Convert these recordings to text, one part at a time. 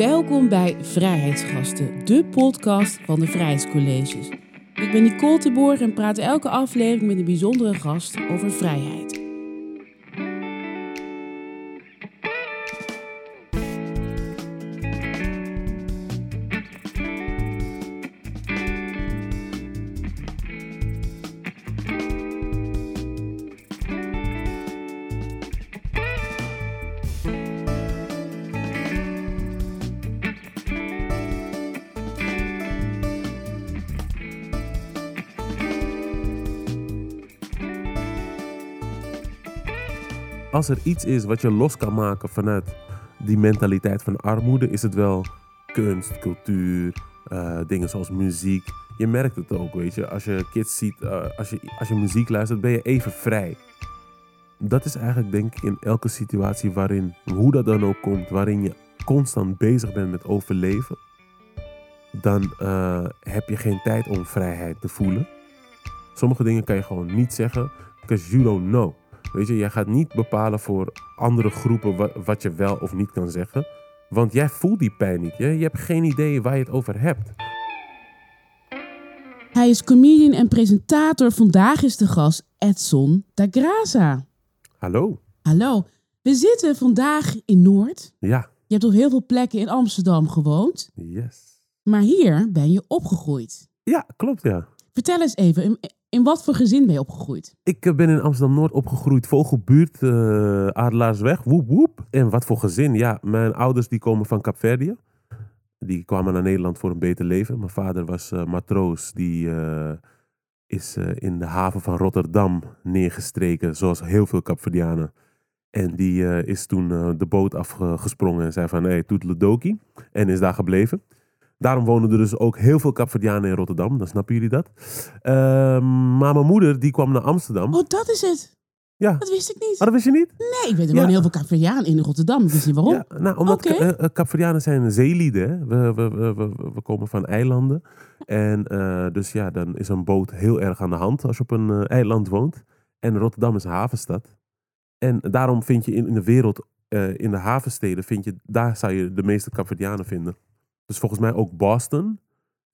Welkom bij Vrijheidsgasten, de podcast van de Vrijheidscolleges. Ik ben Nicole de Boer en praat elke aflevering met een bijzondere gast over vrijheid. Als er iets is wat je los kan maken vanuit die mentaliteit van armoede, is het wel kunst, cultuur, uh, dingen zoals muziek. Je merkt het ook, weet je. Als je kids ziet, uh, als, je, als je muziek luistert, ben je even vrij. Dat is eigenlijk denk ik in elke situatie waarin, hoe dat dan ook komt, waarin je constant bezig bent met overleven, dan uh, heb je geen tijd om vrijheid te voelen. Sommige dingen kan je gewoon niet zeggen, because you don't know. Weet je, jij gaat niet bepalen voor andere groepen wat, wat je wel of niet kan zeggen. Want jij voelt die pijn niet. Je, je hebt geen idee waar je het over hebt. Hij is comedian en presentator. Vandaag is de gast Edson da Graza. Hallo. Hallo. We zitten vandaag in Noord. Ja. Je hebt op heel veel plekken in Amsterdam gewoond. Yes. Maar hier ben je opgegroeid. Ja, klopt ja. Vertel eens even, in wat voor gezin ben je opgegroeid? Ik eh, ben in Amsterdam-Noord opgegroeid, Vogelbuurt, uh, Adelaarsweg, woep woep. En wat voor gezin? Ja, mijn ouders die komen van Capverdië. Die kwamen naar Nederland voor een beter leven. Mijn vader was uh, matroos, die is in de haven van Rotterdam neergestreken, zoals heel veel Capverdianen. En die is toen de boot afgesprongen en zei van, hey, toetledoki. En is daar gebleven. Daarom wonen er dus ook heel veel Capverdianen in Rotterdam. Dan snappen jullie dat. Uh, maar mijn moeder die kwam naar Amsterdam. Oh, dat is het. Ja. Dat wist ik niet. Maar dat wist je niet? Nee, ik weet er ja. heel veel Capverdianen in Rotterdam. Ik wist niet waarom. Ja, nou, omdat okay. uh, Capverdianen zijn zeelieden. We, we, we, we, komen van eilanden. En uh, dus ja, dan is een boot heel erg aan de hand als je op een uh, eiland woont. En Rotterdam is een havenstad. En daarom vind je in, in de wereld, in de havensteden, vind je, daar zou je de meeste Capverdianen vinden. Dus volgens mij ook Boston.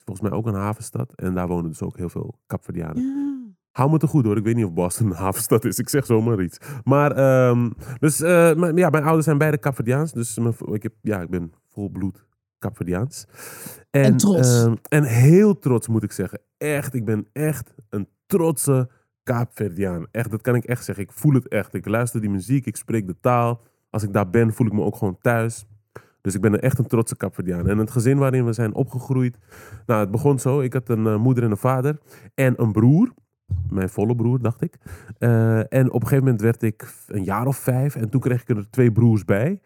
Volgens mij ook een havenstad. En daar wonen dus ook heel veel Capverdianen. Ja. Hou me te goed hoor. Ik weet niet of Boston een havenstad is. Ik zeg zomaar iets. Maar, um, dus, uh, mijn, ja, mijn ouders zijn beide Capverdiaans. Dus mijn, ik, heb, ja, ik ben volbloed Capverdiaans. En, en trots. Um, en heel trots moet ik zeggen. Echt, ik ben echt een trotse Kaapverdiaan. Echt, dat kan ik echt zeggen. Ik voel het echt. Ik luister die muziek, ik spreek de taal. Als ik daar ben, voel ik me ook gewoon thuis. Dus ik ben echt een trotse Capverdiaan. En het gezin waarin we zijn opgegroeid. Nou, het begon zo. Ik had een uh, moeder en een vader. En een broer. Mijn volle broer, dacht ik. Uh, en op een gegeven moment werd ik een jaar of vijf. En toen kreeg ik er twee broers bij.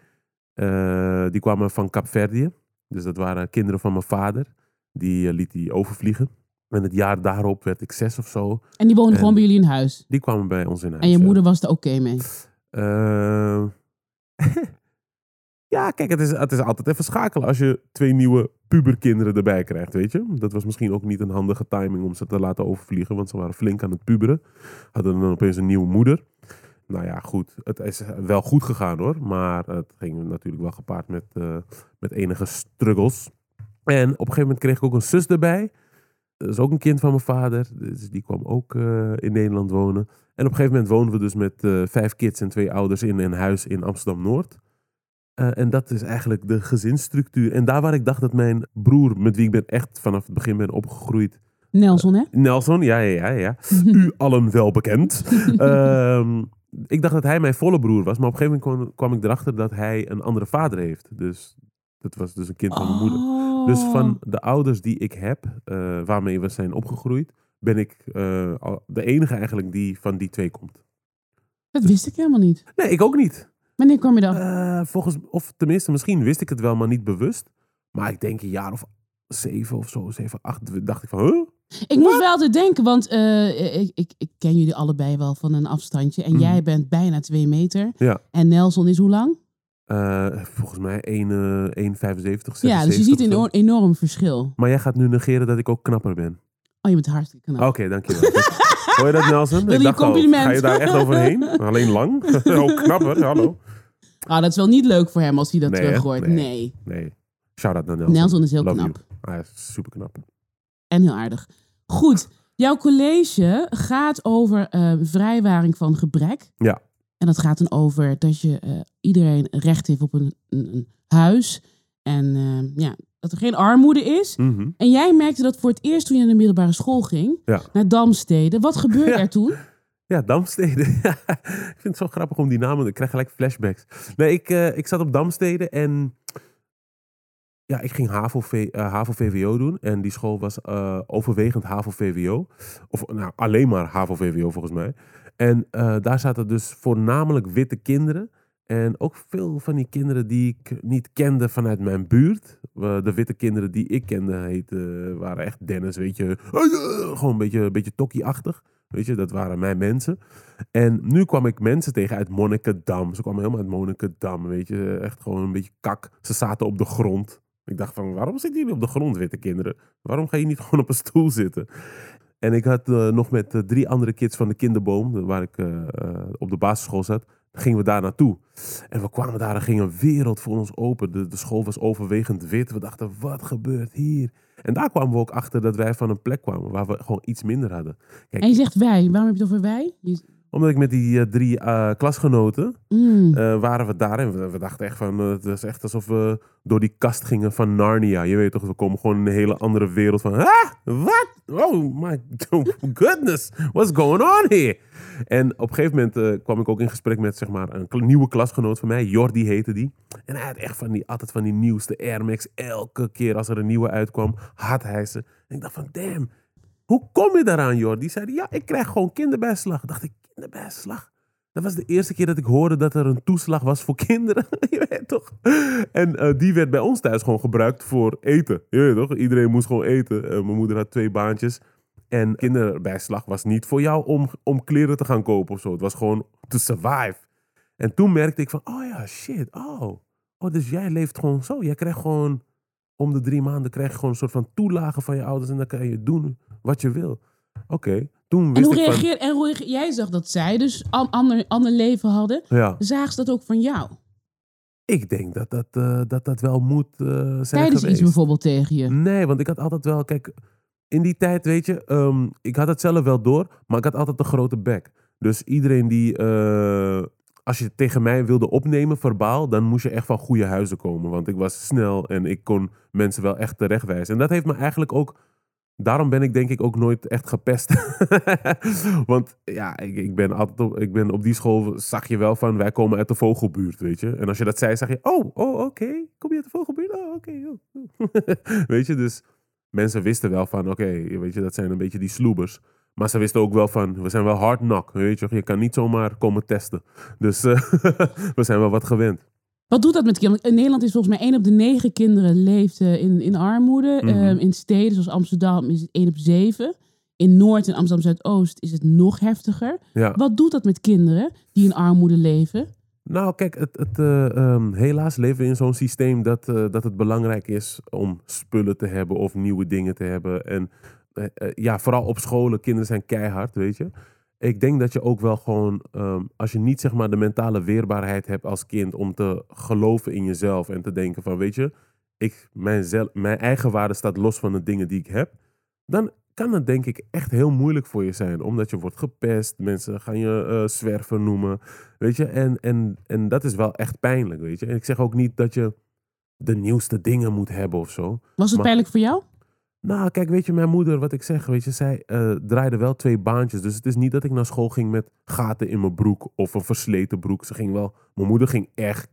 Uh, die kwamen van Capverdië. Dus dat waren kinderen van mijn vader. Die liet die overvliegen. En het jaar daarop werd ik zes of zo. En die woonden en gewoon bij jullie in huis? Die kwamen bij ons in huis. En je moeder was er oké okay mee? Ja, kijk, het is, het is altijd even schakelen als je twee nieuwe puberkinderen erbij krijgt, weet je. Dat was misschien ook niet een handige timing om ze te laten overvliegen, want ze waren flink aan het puberen. Hadden dan opeens een nieuwe moeder. Nou ja, goed. Het is wel goed gegaan hoor, maar het ging natuurlijk wel gepaard met, uh, met enige struggles. En op een gegeven moment kreeg ik ook een zus erbij. Dat is ook een kind van mijn vader, dus die kwam ook uh, in Nederland wonen. En op een gegeven moment woonden we dus met uh, vijf kids en twee ouders in een huis in Amsterdam-Noord. Uh, en dat is eigenlijk de gezinsstructuur. En daar waar ik dacht dat mijn broer, met wie ik ben echt vanaf het begin ben opgegroeid. Nelson, hè? Uh, Nelson, ja, ja, ja. ja. U allen wel bekend. uh, ik dacht dat hij mijn volle broer was. Maar op een gegeven moment kwam, kwam, ik erachter dat hij een andere vader heeft. Dus dat was dus een kind van mijn moeder. Oh. Dus van de ouders die ik heb, uh, waarmee we zijn opgegroeid, ben ik uh, de enige eigenlijk die van die twee komt. Dat wist ik helemaal niet. Nee, ik ook niet. Wanneer kwam je dan? Uh, volgens, of tenminste, misschien wist ik het wel, maar niet bewust. Maar ik denk een jaar of zeven of zo, zeven, acht, dacht ik van, huh? Ik moest wel altijd denken, want uh, ik, ik, ik, ken jullie allebei wel van een afstandje. En mm. jij bent bijna twee meter. Ja. En Nelson is hoe lang? Uh, volgens mij 1,75. Ja, dus je ziet een enorm, verschil. Maar jij gaat nu negeren dat ik ook knapper ben. Oh, je bent hartstikke knap. Oké, okay, dankjewel. Hoor je dat, Nelson? Ik dacht compliment? Al, ga je daar echt overheen? Alleen lang? oh, knapper, hallo. Ah, dat is wel niet leuk voor hem als hij dat nee, terug hoort. Nee. nee. nee. Shout-out naar Nelson. Nelson is heel Love knap. Hij is super knap. En heel aardig. Goed, jouw college gaat over eh, vrijwaring van gebrek. Ja. En dat gaat dan over dat je eh, iedereen recht heeft op een, een, een huis. En eh, ja, dat er geen armoede is. Mhm. En jij merkte dat voor het eerst toen je naar de middelbare school ging. Ja. Naar Damstede. Wat gebeurde Ja. er toen? Ja, Damstede. ik vind het zo grappig om die namen. Ik krijg gelijk flashbacks. Nee, ik, eh, ik zat op Damstede en ja, ik ging HAVO-V- eh, HAVO-VWO doen. En die school was eh, overwegend HAVO-VWO. Of nou, alleen maar HAVO-VWO volgens mij. En daar zaten dus voornamelijk witte kinderen. En ook veel van die kinderen die ik niet kende vanuit mijn buurt. De witte kinderen die ik kende heten, waren echt Dennis, weet je. Gewoon een beetje, een beetje tokkie-achtig. Weet je, dat waren mijn mensen. En nu kwam ik mensen tegen uit Monnikendam. Ze kwamen helemaal uit Monnikendam, weet je. Echt gewoon een beetje kak. Ze zaten op de grond. Ik dacht van, waarom zitten jullie op de grond, witte kinderen? Waarom ga je niet gewoon op een stoel zitten? En ik had eh, nog met eh, drie andere kids van de kinderboom, waar ik eh, op de basisschool zat, gingen we daar naartoe. En we kwamen daar en ging een wereld voor ons open. De, de school was overwegend wit. We dachten, wat gebeurt hier? En daar kwamen we ook achter dat wij van een plek kwamen waar we gewoon iets minder hadden. Kijk, En je zegt wij. Waarom heb je het over wij? Je- omdat ik met die eh, drie eh, klasgenoten Mm. eh, waren we daar en we, we dachten echt van, het was echt alsof we door die kast gingen van Narnia. Je weet toch, we komen gewoon in een hele andere wereld van, ah, wat? Oh my goodness, what's going on here? En op een gegeven moment eh, kwam ik ook in gesprek met zeg maar, een nieuwe klasgenoot van mij, Jordi heette die. En hij had echt van die, altijd van die nieuwste Air Max. Elke keer als er een nieuwe uitkwam, had hij ze. En ik dacht van, damn, hoe kom je daaraan, Jordi? Zei, ja, ik krijg gewoon kinderbijslag. Dacht ik, kinderbijslag? Dat was de eerste keer dat ik hoorde dat er een toeslag was voor kinderen. je weet toch? En eh, die werd bij ons thuis gewoon gebruikt voor eten. Je weet toch? Iedereen moest gewoon eten. Eh, mijn moeder had twee baantjes. En kinderbijslag was niet voor jou om, om kleren te gaan kopen of zo. Het was gewoon to survive. En toen merkte ik van, oh ja, shit, oh. Oh, dus jij leeft gewoon zo. Jij krijgt gewoon, om de drie maanden krijg je gewoon een soort van toelage van je ouders. En dan kan je doen wat je wil. Oké, toen En wist hoe ik van... reageer, en hoe reageer- jij zag dat zij dus een ander, ander leven hadden. Ja, Zagen ze dat ook van jou? ik denk dat dat, eh, dat, dat wel moet eh, zijn Tijdens iets bijvoorbeeld tegen je. Nee, want ik had altijd wel, kijk, in die tijd, weet je, ehm, ik had het zelf wel door, maar ik had altijd een grote bek. Dus iedereen die, eh, als je tegen mij wilde opnemen, verbaal, dan moest je echt van goede huizen komen. Want ik was snel en ik kon mensen wel echt terechtwijzen. En dat heeft me eigenlijk ook, daarom ben ik denk ik ook nooit echt gepest. want ja, ik, ik ben altijd op, ik ben op die school, zag je wel van, wij komen uit de vogelbuurt, weet je. En als je dat zei, zag je, oh, oh, oké, kom je uit de vogelbuurt? Oh, oké. oh, oh. weet je, dus mensen wisten wel van, oké, weet je, dat zijn een beetje die sloebers. Maar ze wisten ook wel van, we zijn wel hard knock, weet je. Je kan niet zomaar komen testen. Dus eh, we zijn wel wat gewend. Wat doet dat met kinderen? In Nederland is volgens mij 1 op de 9 kinderen leeft eh, in, in armoede. Mhm. Ehm, in steden zoals Amsterdam is het 1 op 7. In Noord en Amsterdam Zuidoost is het nog heftiger. Ja. Wat doet dat met kinderen die in armoede leven? Nou, kijk, het, het, eh, ehm, helaas leven we in zo'n systeem dat, eh, dat het belangrijk is om spullen te hebben of nieuwe dingen te hebben. En eh, ja, vooral op scholen, kinderen zijn keihard, weet je. Ik denk dat je ook wel gewoon, ehm, als je niet zeg maar de mentale weerbaarheid hebt als kind om te geloven in jezelf en te denken van, weet je, ik, mijn, zel- mijn eigen waarde staat los van de dingen die ik heb, dan kan het denk ik echt heel moeilijk voor je zijn. Omdat je wordt gepest, mensen gaan je eh zwerver noemen, weet je. En, en, en dat is wel echt pijnlijk, weet je. En ik zeg ook niet dat je de nieuwste dingen moet hebben of zo. Was het Maar- pijnlijk voor jou? Nou, kijk, weet je, mijn moeder, wat ik zeg, weet je, zij eh, draaide wel twee baantjes. Dus het is niet dat ik naar school ging met gaten in mijn broek of een versleten broek. Ze ging wel, mijn moeder ging echt,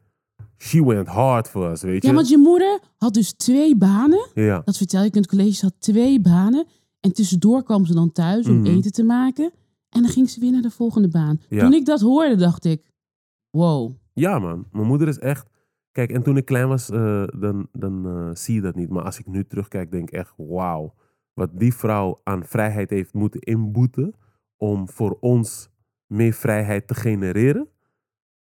she went hard for us, weet je. Ja, want je moeder had dus twee banen. Ja, Dat vertel ik in het college. Ze had twee banen. En tussendoor kwam ze dan thuis om Mhm. eten te maken. En dan ging ze weer naar de volgende baan. Ja. Toen ik dat hoorde, dacht ik... Wow. ja man, mijn moeder is echt, kijk, en toen ik klein was, eh, dan, dan eh, zie je dat niet. Maar als ik nu terugkijk, denk ik echt, wauw. Wat die vrouw aan vrijheid heeft moeten inboeten om voor ons meer vrijheid te genereren.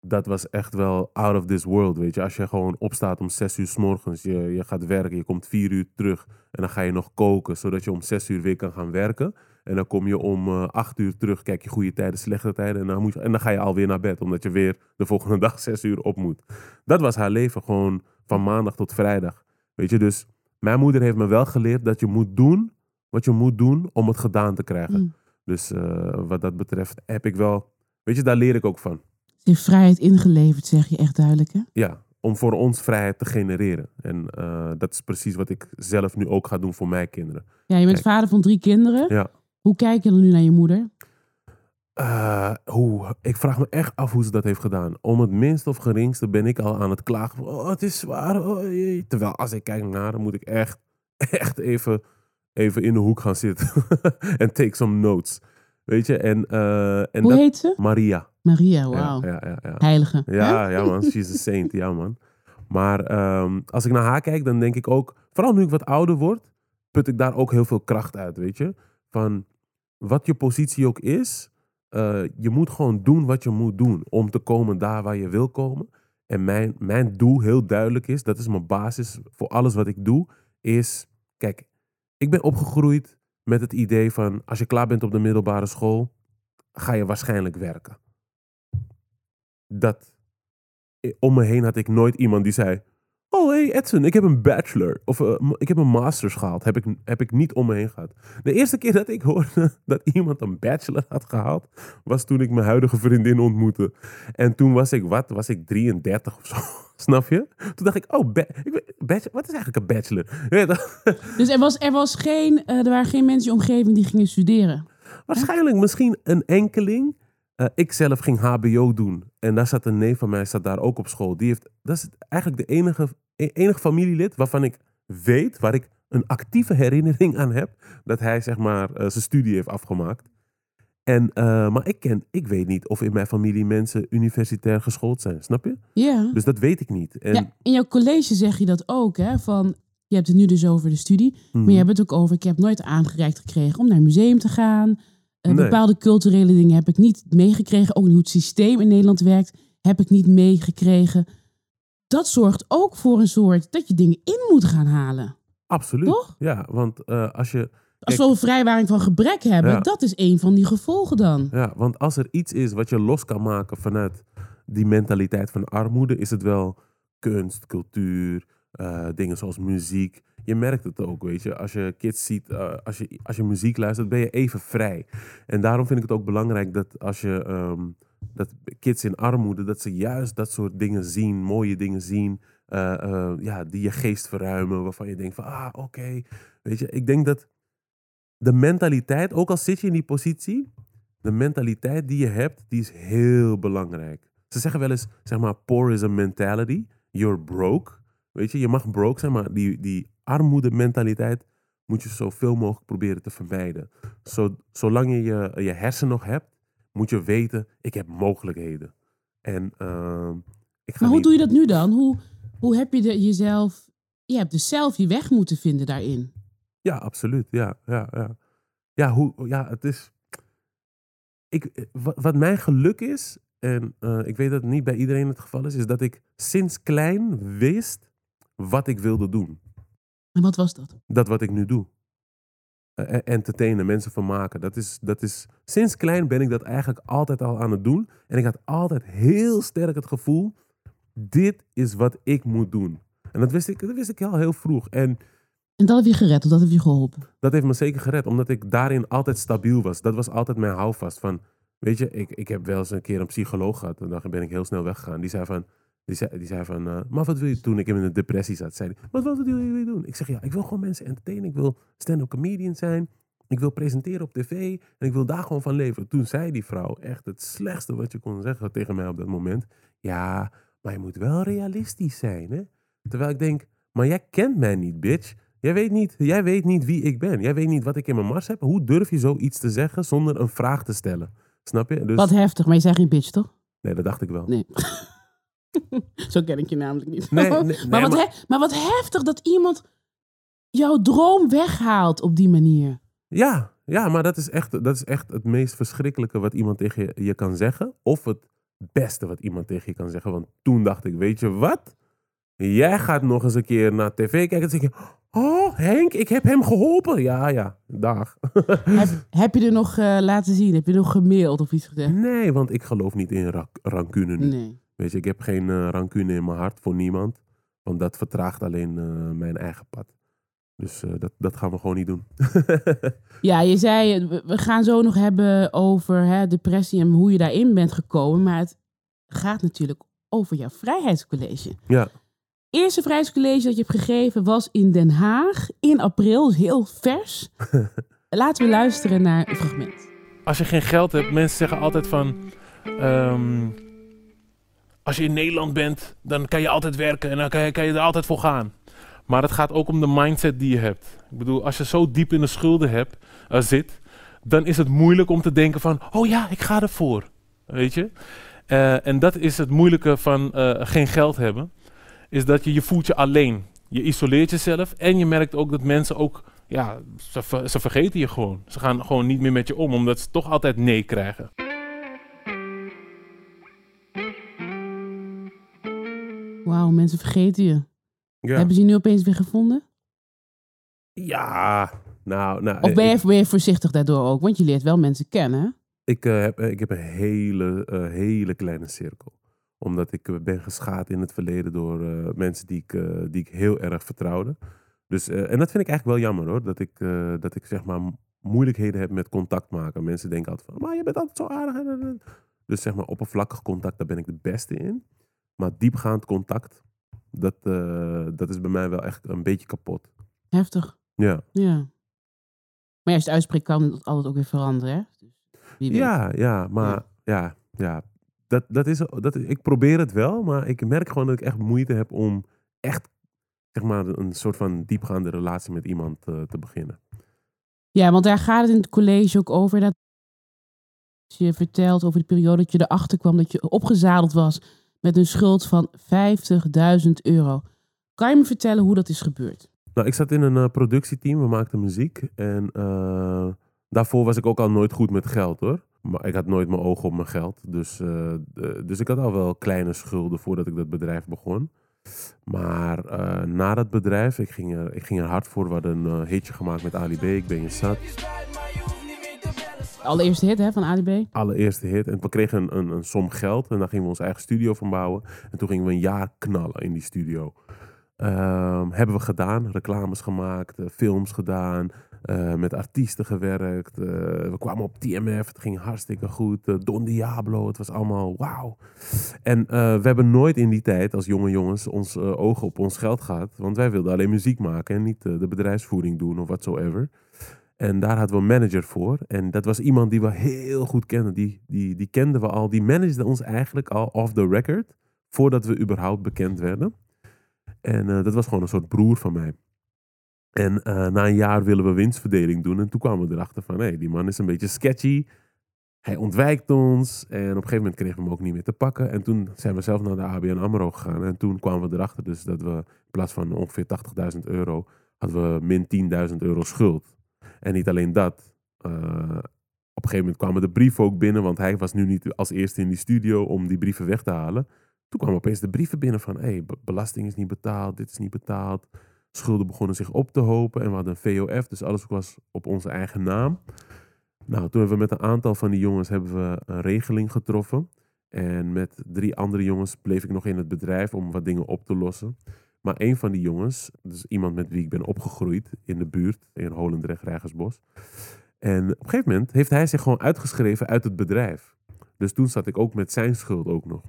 Dat was echt wel out of this world, weet je. Als je gewoon opstaat om zes uur s morgens, je, je gaat werken, je komt vier uur terug en dan ga je nog koken, zodat je om zes uur weer kan gaan werken. En dan kom je om eh, acht uur terug, kijk je goede tijden, slechte tijden en dan, moet je, en dan ga je alweer naar bed, omdat je weer de volgende dag zes uur op moet. Dat was haar leven, gewoon van maandag tot vrijdag. Weet je, dus mijn moeder heeft me wel geleerd dat je moet doen wat je moet doen om het gedaan te krijgen. Mm. Dus eh, wat dat betreft heb ik wel, weet je, daar leer ik ook van. Vrijheid ingeleverd, zeg je echt duidelijk, hè? Ja, om voor ons vrijheid te genereren. En eh, dat is precies wat ik zelf nu ook ga doen voor mijn kinderen. Ja, je bent Kijk. vader van drie kinderen. Ja. Hoe kijk je dan nu naar je moeder? Eh, hoe, ik vraag me echt af hoe ze dat heeft gedaan. Om het minst of geringste ben ik al aan het klagen. van, Oh, het is zwaar. Oh. Terwijl als ik kijk naar haar, moet ik echt, echt even, even in de hoek gaan zitten. en take some notes. Weet je, en, eh, en Hoe dat... heet ze? Maria. Maria, wauw. Ja, ja, ja. Heilige. Ja, ja man, she's a saint, ja man. Maar ehm, als ik naar haar kijk, dan denk ik ook, vooral nu ik wat ouder word, put ik daar ook heel veel kracht uit, weet je. Van wat je positie ook is, eh, je moet gewoon doen wat je moet doen om te komen daar waar je wil komen. En mijn, mijn doel heel duidelijk is, dat is mijn basis voor alles wat ik doe, is, kijk, ik ben opgegroeid met het idee van, als je klaar bent op de middelbare school, ga je waarschijnlijk werken. Dat om me heen had ik nooit iemand die zei: Oh, hey Edson, ik heb een bachelor. Of eh, ik heb een masters gehaald. Heb ik, heb ik niet om me heen gehad. De eerste keer dat ik hoorde dat iemand een bachelor had gehaald, was toen ik mijn huidige vriendin ontmoette. En toen was ik, wat? Was ik 33 of zo? Snap je? Toen dacht ik: Oh, ba- ik bachelor, wat is eigenlijk een bachelor? Dus er, was, er, was geen, eh, er waren geen mensen in je omgeving die gingen studeren. Waarschijnlijk misschien een enkeling. Eh, ik zelf ging HBO doen. En daar zat een neef van mij, zat daar ook op school. Die heeft, dat is eigenlijk de enige, e- enige familielid waarvan ik weet, waar ik een actieve herinnering aan heb, dat hij zeg maar eh, zijn studie heeft afgemaakt. En, eh, maar ik, ken, ik weet niet of in mijn familie mensen universitair geschoold zijn, snap je? Ja. Dus dat weet ik niet. En, ja. In jouw college zeg je dat ook, hè? Van, je hebt het nu dus over de studie. Mhm. Maar je hebt het ook over, ik heb nooit aangereikt gekregen om naar een museum te gaan. Eh, Nee. Bepaalde culturele dingen heb ik niet meegekregen. Ook hoe het systeem in Nederland werkt, heb ik niet meegekregen. Dat zorgt ook voor een soort dat je dingen in moet gaan halen. Absoluut. Toch? Ja, want eh, als je Als we een vrijwaring van gebrek hebben, Ja. dat is een van die gevolgen dan. Ja, want als er iets is wat je los kan maken vanuit die mentaliteit van armoede, is het wel kunst, cultuur, eh, dingen zoals muziek. Je merkt het ook, weet je. Als je kids ziet, eh, als, je, als je muziek luistert, ben je even vrij. En daarom vind ik het ook belangrijk dat als je ehm, dat kids in armoede, dat ze juist dat soort dingen zien, mooie dingen zien, eh, eh, ja, die je geest verruimen, waarvan je denkt van, ah, oké. Weet je, ik denk dat de mentaliteit, ook al zit je in die positie, de mentaliteit die je hebt, die is heel belangrijk. Ze zeggen wel eens, zeg maar, poor is a mentality. You're broke. Weet je, je mag broke zijn, maar die, die armoede mentaliteit moet je zoveel mogelijk proberen te vermijden. Zo, zolang je, je je hersen nog hebt, moet je weten, ik heb mogelijkheden. En ehm, ik ga Maar hoe niet- doe je dat nu dan? Hoe, hoe heb je de, jezelf... Je hebt dus zelf je weg moeten vinden daarin. Ja, absoluut. Ja, ja, ja. Ja, hoe, ja het is. Ik, eh, wat, wat mijn geluk is, en eh, ik weet dat het niet bij iedereen het geval is, is dat ik sinds klein wist wat ik wilde doen. En wat was dat? Dat wat ik nu doe. Eh, eh, entertainen, mensen vermaken. Dat is, dat is, sinds klein ben ik dat eigenlijk altijd al aan het doen. En ik had altijd heel sterk het gevoel, dit is wat ik moet doen. En dat wist ik, dat wist ik al heel vroeg. En En dat heb je gered, of dat heb je geholpen. dat heeft me zeker gered, omdat ik daarin altijd stabiel was. Dat was altijd mijn houvast. Van, weet je, ik, ik heb wel eens een keer een psycholoog gehad. En dan ben ik heel snel weggegaan. Die zei van, die zei, die zei van uh, maar wat wil je toen ik in een depressie zat? Zei die, wat, wat wil je doen? Ik zeg, ja, ik wil gewoon mensen entertainen. Ik wil stand-up comedian zijn. Ik wil presenteren op tv. En ik wil daar gewoon van leven. Toen zei die vrouw echt het slechtste wat je kon zeggen tegen mij op dat moment. Ja, maar je moet wel realistisch zijn, hè? Terwijl ik denk, maar jij kent mij niet, bitch. Jij weet, niet, jij weet niet wie ik ben. Jij weet niet wat ik in mijn mars heb. Hoe durf je zoiets te zeggen zonder een vraag te stellen? Snap je? Dus, Wat heftig, maar je zei geen bitch, toch? Nee, dat dacht ik wel. Nee. Zo ken ik je namelijk niet. Nee, nee, nee, maar, wat maar- wat heftig dat iemand jouw droom weghaalt op die manier. Ja, ja, maar dat is, echt, dat is echt het meest verschrikkelijke wat iemand tegen je, je kan zeggen. Of het beste wat iemand tegen je kan zeggen. Want toen dacht ik, weet je wat? Jij gaat nog eens een keer naar tv kijken en zeg je... Oh, Henk, ik heb hem geholpen. Ja, ja, dag. heb, heb je er nog eh, laten zien? Heb je nog gemaild of iets gezegd? nee, want ik geloof niet in ra- rancune nu. Nee. Weet je, ik heb geen eh, rancune in mijn hart voor niemand. Want dat vertraagt alleen eh, mijn eigen pad. Dus eh, dat, dat gaan we gewoon niet doen. Ja, je zei, we- gaan zo nog hebben over hè, depressie en hoe je daarin bent gekomen. Maar het gaat natuurlijk over jouw vrijheidscollege. ja, Eerste vrijheidscollege dat je hebt gegeven was in Den Haag in april, dus heel vers. Laten we luisteren naar een fragment. als je geen geld hebt, mensen zeggen altijd van. ehm, als je in Nederland bent, dan kan je altijd werken en dan kan je, kan je er altijd voor gaan. Maar het gaat ook om de mindset die je hebt. Ik bedoel, als je zo diep in de schulden hebt, eh, zit, dan is het moeilijk om te denken van, oh ja, ik ga ervoor. Weet je? Eh, en dat is het moeilijke van eh, geen geld hebben. Is dat je je voelt je alleen. Je isoleert jezelf en je merkt ook dat mensen ook, ja, ze, ver- ze vergeten je gewoon. Ze gaan gewoon niet meer met je om, omdat ze toch altijd nee krijgen. Wauw, mensen vergeten je. ja. Hebben ze je nu opeens weer gevonden? ja. Nou, nou Of ben ik- je, ben je voorzichtig daardoor ook? Want je leert wel mensen kennen. Ik, eh, heb, eh, ik heb een hele, eh, hele kleine cirkel. Omdat ik eh, ben geschaad in het verleden door eh, mensen die ik, eh, die ik heel erg vertrouwde. Dus, eh, en dat vind ik eigenlijk wel jammer hoor. Dat ik, eh, dat ik zeg maar moeilijkheden heb met contact maken. Mensen denken altijd van, maar je bent altijd zo aardig. en, en, en." Dus zeg maar oppervlakkig contact, daar ben ik de beste in. Maar diepgaand contact, dat, eh, dat is bij mij wel echt een beetje kapot. Heftig. Ja, Ja. Maar als je het uitspreekt, kan het altijd ook weer veranderen. Hè? Dus wie weet. ja, ja maar ja, ja. Dat, dat is, dat ik probeer het wel, maar ik merk gewoon dat ik echt moeite heb om echt zeg maar, een soort van diepgaande relatie met iemand eh, te beginnen. Ja, want daar gaat het in het college ook over. Dat je vertelt over de periode dat je erachter kwam dat je opgezadeld was met een schuld van 50.000 euro. Kan je me vertellen hoe dat is gebeurd? Nou, ik zat in een eh, productieteam, we maakten muziek. En eh, daarvoor was ik ook al nooit goed met geld hoor. Maar ik had nooit mijn ogen op mijn geld. Dus, eh, dus ik had al wel kleine schulden voordat ik dat bedrijf begon. Maar na dat bedrijf, ik ging, er, ik ging er hard voor. We hadden een hitje gemaakt met Ali B, Ik ben je zat. Allereerste hit hè, van ADB. Allereerste hit. En we kregen een, een, een som geld. En daar gingen we ons eigen studio van bouwen. En toen gingen we een jaar knallen in die studio. Ehm, hebben we gedaan. Reclames gemaakt, eh, films gedaan. eh, met artiesten gewerkt. eh, we kwamen op TMF. Het ging hartstikke goed. Don Diablo. Het was allemaal wauw. En we hebben nooit in die tijd als jonge jongens ons ogen op ons geld gehad. Want wij wilden alleen muziek maken en niet de bedrijfsvoering doen of whatsoever. En daar hadden we een manager voor. En dat was iemand die we heel goed kenden. Die, die, die kenden we al. Die managede ons eigenlijk al off the record. Voordat we überhaupt bekend werden. En eh, dat was gewoon een soort broer van mij. En eh, na een jaar willen we winstverdeling doen. En toen kwamen we erachter van, hé, die man is een beetje sketchy. Hij ontwijkt ons. En op een gegeven moment kregen we hem ook niet meer te pakken. En toen zijn we zelf naar de ABN AMRO gegaan. En toen kwamen we erachter dus dat we in plaats van ongeveer 80.000 euro... hadden we min 10.000 euro schuld. En niet alleen dat. eh, op een gegeven moment kwamen de brieven ook binnen. Want hij was nu niet als eerste in die studio om die brieven weg te halen. Toen kwamen opeens de brieven binnen van... Hey, be- belasting is niet betaald, dit is niet betaald. Schulden begonnen zich op te hopen. En we hadden een VOF, dus alles was op onze eigen naam. Nou, toen hebben we met een aantal van die jongens hebben we een regeling getroffen. En met drie andere jongens bleef ik nog in het bedrijf om wat dingen op te lossen. Maar een van die jongens, dus iemand met wie ik ben opgegroeid in de buurt, in Holendrecht, Rijgersbos. En op een gegeven moment heeft hij zich gewoon uitgeschreven uit het bedrijf. Dus toen zat ik ook met zijn schuld ook nog.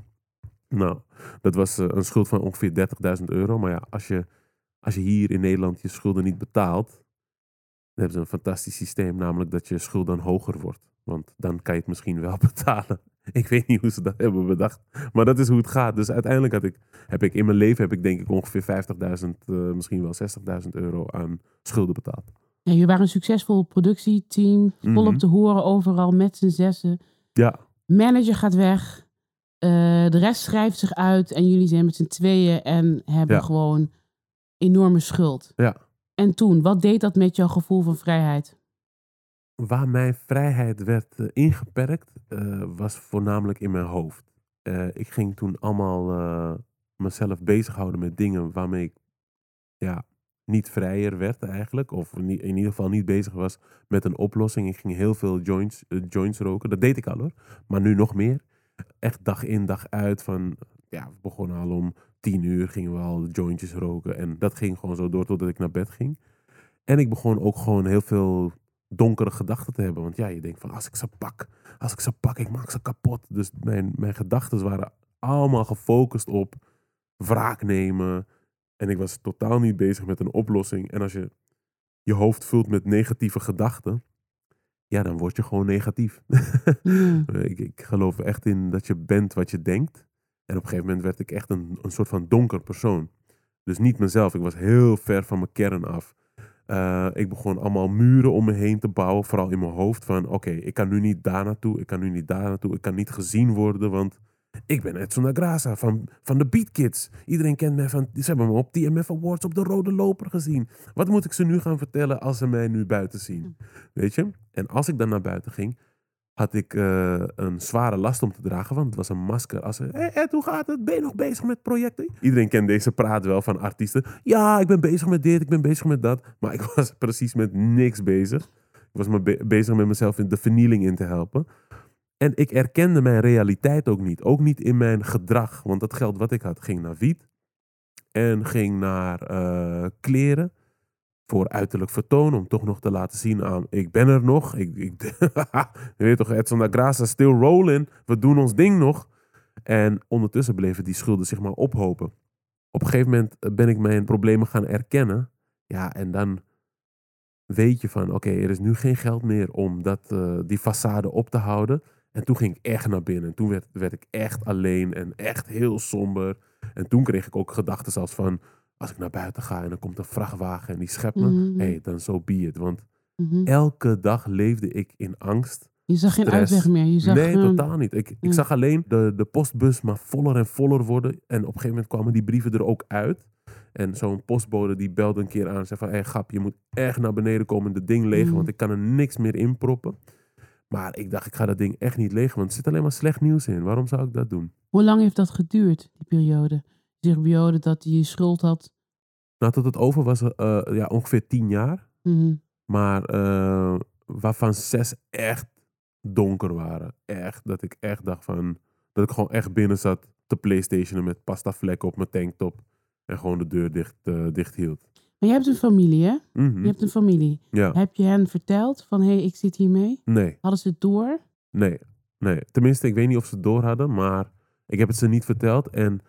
Nou, dat was eh, een schuld van ongeveer 30.000 euro. Maar ja, als je, als je hier in Nederland je schulden niet betaalt, dan hebben ze een fantastisch systeem, namelijk dat je schuld dan hoger wordt. Want dan kan je het misschien wel betalen. Ik weet niet hoe ze dat hebben bedacht, maar dat is hoe het gaat. Dus uiteindelijk had ik, heb ik in mijn leven heb ik denk ik ongeveer 50.000, eh, misschien wel 60.000 euro aan schulden betaald. Ja, jullie waren een succesvol productieteam. Volop Mhm. te horen overal met z'n zessen. Ja, Manager gaat weg. eh, de rest schrijft zich uit. En jullie zijn met z'n tweeën en hebben Ja. gewoon enorme schuld. Ja. En toen, wat deed dat met jouw gevoel van vrijheid? Waar mijn vrijheid werd eh, ingeperkt, eh, was voornamelijk in mijn hoofd. Eh, ik ging toen allemaal mezelf bezighouden met dingen waarmee ik ja, niet vrijer werd eigenlijk. Of in ieder geval niet bezig was met een oplossing. Ik ging heel veel joints, joints roken. Dat deed ik al hoor. Maar nu nog meer. Echt dag in dag uit van... Ja, we begonnen al om tien uur gingen we al jointjes roken. En dat ging gewoon zo door totdat ik naar bed ging. En ik begon ook gewoon heel veel donkere gedachten te hebben. Want ja, je denkt van als ik ze pak, als ik ze pak, ik maak ze kapot. Dus mijn, mijn gedachten waren allemaal gefocust op wraak nemen. En ik was totaal niet bezig met een oplossing. En als je je hoofd vult met negatieve gedachten, ja, dan word je gewoon negatief. Ja. ik, ik geloof echt in dat je bent wat je denkt. En op een gegeven moment werd ik echt een, een soort van donker persoon. Dus niet mezelf. Ik was heel ver van mijn kern af. Eh, ik begon allemaal muren om me heen te bouwen. Vooral in mijn hoofd. Van oké, ik kan nu niet daar naartoe. Ik kan nu niet daar naartoe. Ik kan niet gezien worden. Want ik ben Edson Nagrasa van, van de Beat Kids. Iedereen kent mij van... Ze hebben me op TMF Awards op de Rode Loper gezien. Wat moet ik ze nu gaan vertellen als ze mij nu buiten zien? Weet je? En als ik dan naar buiten ging, had ik eh, een zware last om te dragen, want het was een masker. Als Ed, hoe gaat het? Ben je nog bezig met projecten? Iedereen kent deze praat wel van artiesten. Ja, ik ben bezig met dit, ik ben bezig met dat. Maar ik was precies met niks bezig. Ik was me be- bezig met mezelf in de vernieling in te helpen. En ik erkende mijn realiteit ook niet. Ook niet in mijn gedrag. Want dat geld wat ik had ging naar wiet. En ging naar eh, kleren. Voor uiterlijk vertoon. Om toch nog te laten zien aan, ik ben er nog. Ik, ik, je weet toch, Edson da Graça still rolling. We doen ons ding nog. En ondertussen bleven die schulden zich maar ophopen. Op een gegeven moment ben ik mijn problemen gaan erkennen. Ja, en dan weet je van, oké, er is nu geen geld meer om dat, eh, die façade op te houden. En toen ging ik echt naar binnen. Toen werd, werd ik echt alleen en echt heel somber. En toen kreeg ik ook gedachten als van, als ik naar buiten ga en dan komt een vrachtwagen en die schept me. Mhm. hey, dan zo so be it. Want Mhm. elke dag leefde ik in angst. Je zag geen uitweg meer. Je zag nee, gewoon- totaal niet. Ik, ik zag alleen de, de postbus maar voller en voller worden. En op een gegeven moment kwamen die brieven er ook uit. En zo'n postbode die belde een keer aan en zei van... Hé hey, grap, je moet echt naar beneden komen en de ding legen, Mhm. want ik kan er niks meer in proppen. Maar ik dacht, ik ga dat ding echt niet legen, want er zit alleen maar slecht nieuws in. Waarom zou ik dat doen? Hoe lang heeft dat geduurd, die periode? Die periode dat hij je schuld had. Nou, tot het over was eh, ja, ongeveer tien jaar. Mhm. Maar eh, waarvan zes echt donker waren. Echt, dat ik echt dacht van... Dat ik gewoon echt binnen zat te playstationen met pasta vlekken op mijn tanktop. En gewoon de deur dicht, eh, dicht hield. Maar je hebt een familie, hè? Mhm. Je hebt een familie. Ja, Heb je hen verteld van, hé, hey, ik zit hiermee? nee, Hadden ze het door? nee, nee. Tenminste, ik weet niet of ze het door hadden, maar ik heb het ze niet verteld. En